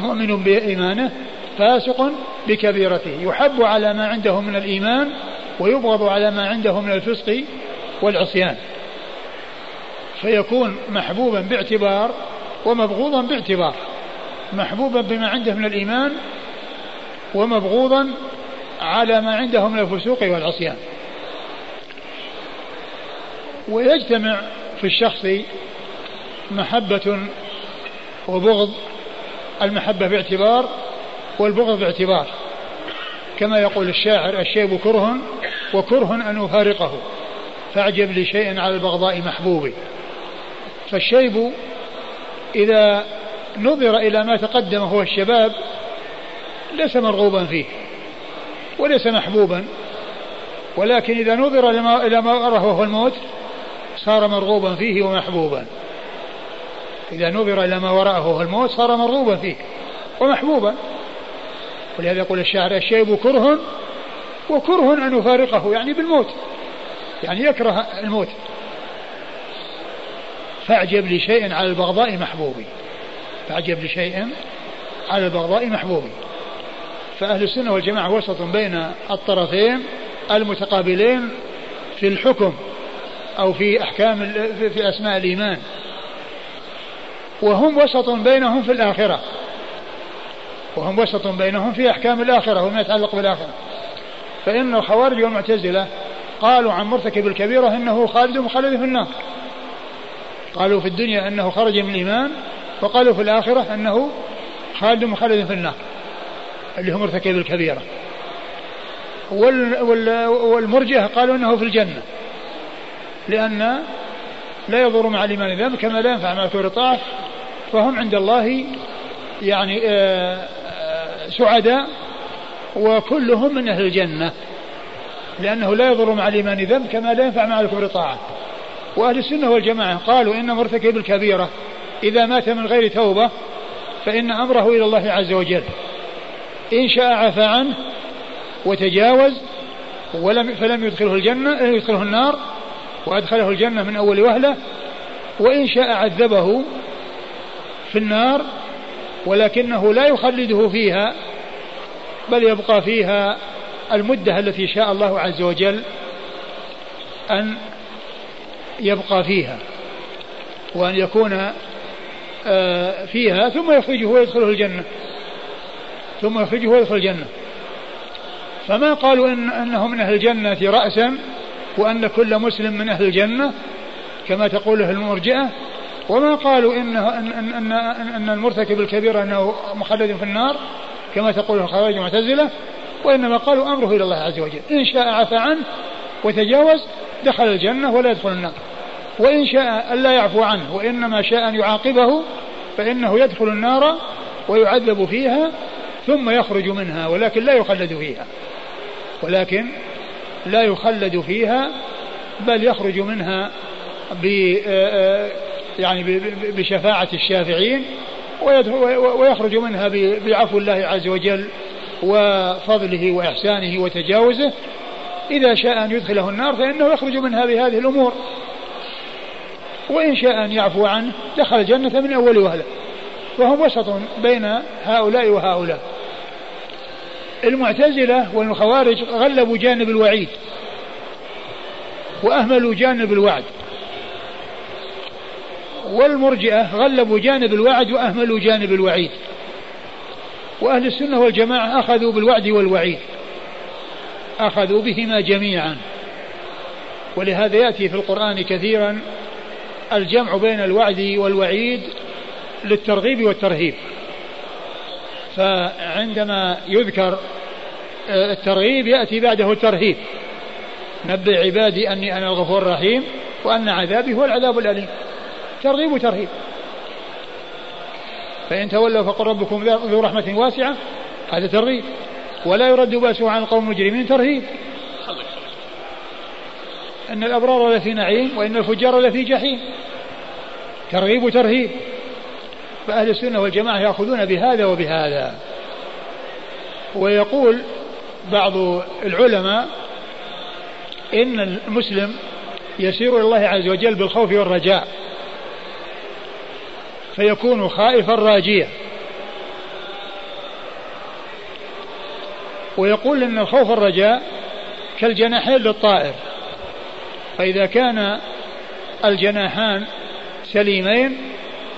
A: مؤمن بإيمانه فاسق بكبيرته. يحب على ما عنده من الإيمان ويبغض على ما عنده من الفسق والعصيان. فيكون محبوبا باعتبار ومبغوضا باعتبار. محبوبا بما عنده من الإيمان ومبغوضا على ما عنده من الفسوق والعصيان. ويجتمع في الشخص محبة وبغض المحبة باعتبار والبغض باعتبار. كما يقول الشاعر الشيب كره وكره أن أفارقه فأعجب لشيء على البغضاء محبوبي. فالشيب إذا نظر إلى ما تقدم هو الشباب ليس مرغوبا فيه. وليس محبوبا. ولكن إذا نظر إلى ما أراه وهو الموت صار مرغوبا فيه ومحبوبا. إذا نظر إلى ما وراءه وهو الموت صار مرغوبا فيه ومحبوبا. ولهذا يقول الشاعر الشيب كره وكره أن يفارقه يعني بالموت يعني يكره الموت. فاعجب لشيء على البغضاء محبوبي. فاعجب لشيء على البغضاء محبوبي. فأهل السنة والجماعة وسط بين الطرفين المتقابلين في الحكم أو في أحكام في أسماء الإيمان. وهم وسط بينهم في الآخرة. وهم وسط بينهم في أحكام الآخرة وما يتعلق بالآخرة. فإن الخوارج والمعتزلة قالوا عن مرتكب الكبيرة إنه خالد مخلد في النار. قالوا في الدنيا أنه خرج من الإيمان وقالوا في الآخرة أنه خالد مخلد في النار. اللي هو مرتكب الكبيرة. وال وال والمرجئة قالوا أنه في الجنة. لأن لا يضر مع الإيمان ذنب كما لا ينفع مع كفر طاعة. فهم عند الله يعني آه، آه، سعداء. وكلهم من أهل الجنة. لأنه لا يضر مع الإيمان ذنب كما لا ينفع مع الكفر طاعة. وأهل السنة والجماعة قالوا إن مرتكب الكبيرة. إذا مات من غير توبة فإن أمره إلى الله عز وجل. إن شاء عفى عنه وتجاوز ولم فلم يدخله الجنة يدخله النار وأدخله الجنة من أول وهلة وإن شاء عذبه في النار ولكنه لا يخلده فيها بل يبقى فيها المدة التي شاء الله عز وجل أن يبقى فيها وأن يكون آه، فيها ثم يخرجه ويدخله الجنة. ثم يخرجه ويدخل الجنة. فما قالوا إن أنه من أهل الجنة رأسا وأن كل مسلم من أهل الجنة كما تقوله المرجئة. وما قالوا أن, أن, أن, أن المرتكب الكبير أنه مخلد في النار كما تقوله الخوارج المعتزلة وإنما قالوا أمره إلى الله عز وجل. إن شاء عفى عنه وتجاوز دخل الجنة ولا يدخل النار. وإن شاء ألا يعفو عنه وإنما شاء أن يعاقبه فإنه يدخل النار ويعذب فيها ثم يخرج منها ولكن لا يخلد فيها. ولكن لا يخلد فيها بل يخرج منها ب يعني بشفاعة الشافعين ويخرج منها بعفو الله عز وجل وفضله وإحسانه وتجاوزه. إذا شاء أن يدخله النار فإنه يخرج منها بهذه الأمور. وإن شاء أن يعفو عنه دخل الجنة من أول وهلة. وهم وسط بين هؤلاء وهؤلاء. المعتزلة والخوارج غلبوا جانب الوعيد وأهملوا جانب الوعد. والمرجئة غلبوا جانب الوعد وأهملوا جانب الوعيد. وأهل السنة والجماعة أخذوا بالوعد والوعيد. أخذوا بهما جميعا. ولهذا يأتي في القرآن كثيرا الجمع بين الوعد والوعيد للترغيب والترهيب. فعندما يذكر آه، الترغيب يأتي بعده الترهيب نبئ عبادي أني أنا الغفور الرحيم وأن عذابي هو العذاب الأليم. ترغيب وترهيب. فإن تولوا فقل ربكم ذو رحمة واسعة. هذا ترغيب. ولا يرد بأسه عن القوم المجرمين ترهيب. أن الأبرار لفي نعيم وإن الفجار لفي جحيم. ترغيب وترهيب. فأهل السنة والجماعة يأخذون بهذا وبهذا. ويقول بعض العلماء إن المسلم يسير إلى الله عز وجل بالخوف والرجاء فيكون خائفا راجيا. ويقول إن الخوف والرجاء كالجناحين للطائر فإذا كان الجناحان سليمين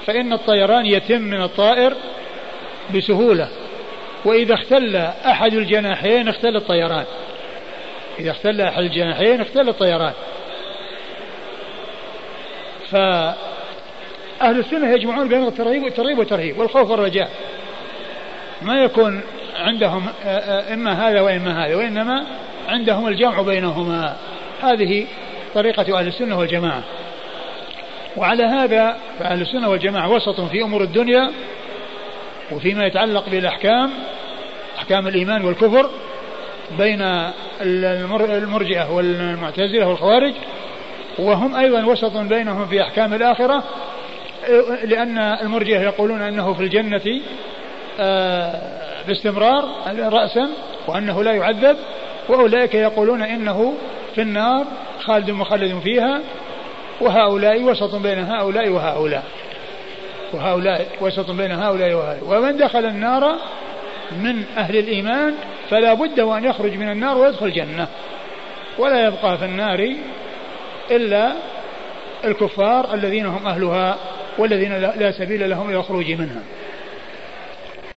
A: فإن الطيران يتم من الطائر بسهولة. وإذا اختل أحد الجناحين اختل الطيران. إذا اختل أحد الجناحين اختل الطيران. ف أهل السنة يجمعون بين الترغيب والترغيب والترهيب والخوف والرجاء. ما يكون عندهم إما هذا وإما هذا وإنما عندهم الجمع بينهما. هذه طريقة أهل السنة والجماعة. وعلى هذا فأهل السنة والجماعة وسط في أمور الدنيا وفيما يتعلق بالأحكام أحكام الإيمان والكفر بين المرجئة والمعتزلة والخوارج وهم أيضا وسط بينهم في أحكام الآخرة لأن المرجئة يقولون أنه في الجنة آه، باستمرار رأسا وأنه لا يعذب وأولئك يقولون إنه في النار خالد مخلد فيها وهؤلاء وسط بين هؤلاء وهؤلاء. وهؤلاء وسط بين هؤلاء وهؤلاء. ومن دخل النار من أهل الإيمان فلا بد وأن يخرج من النار ويدخل الجنة. ولا يبقى في النار إلا الكفار الذين هم أهلها والذين لا سبيل لهم إلى الخروج منها.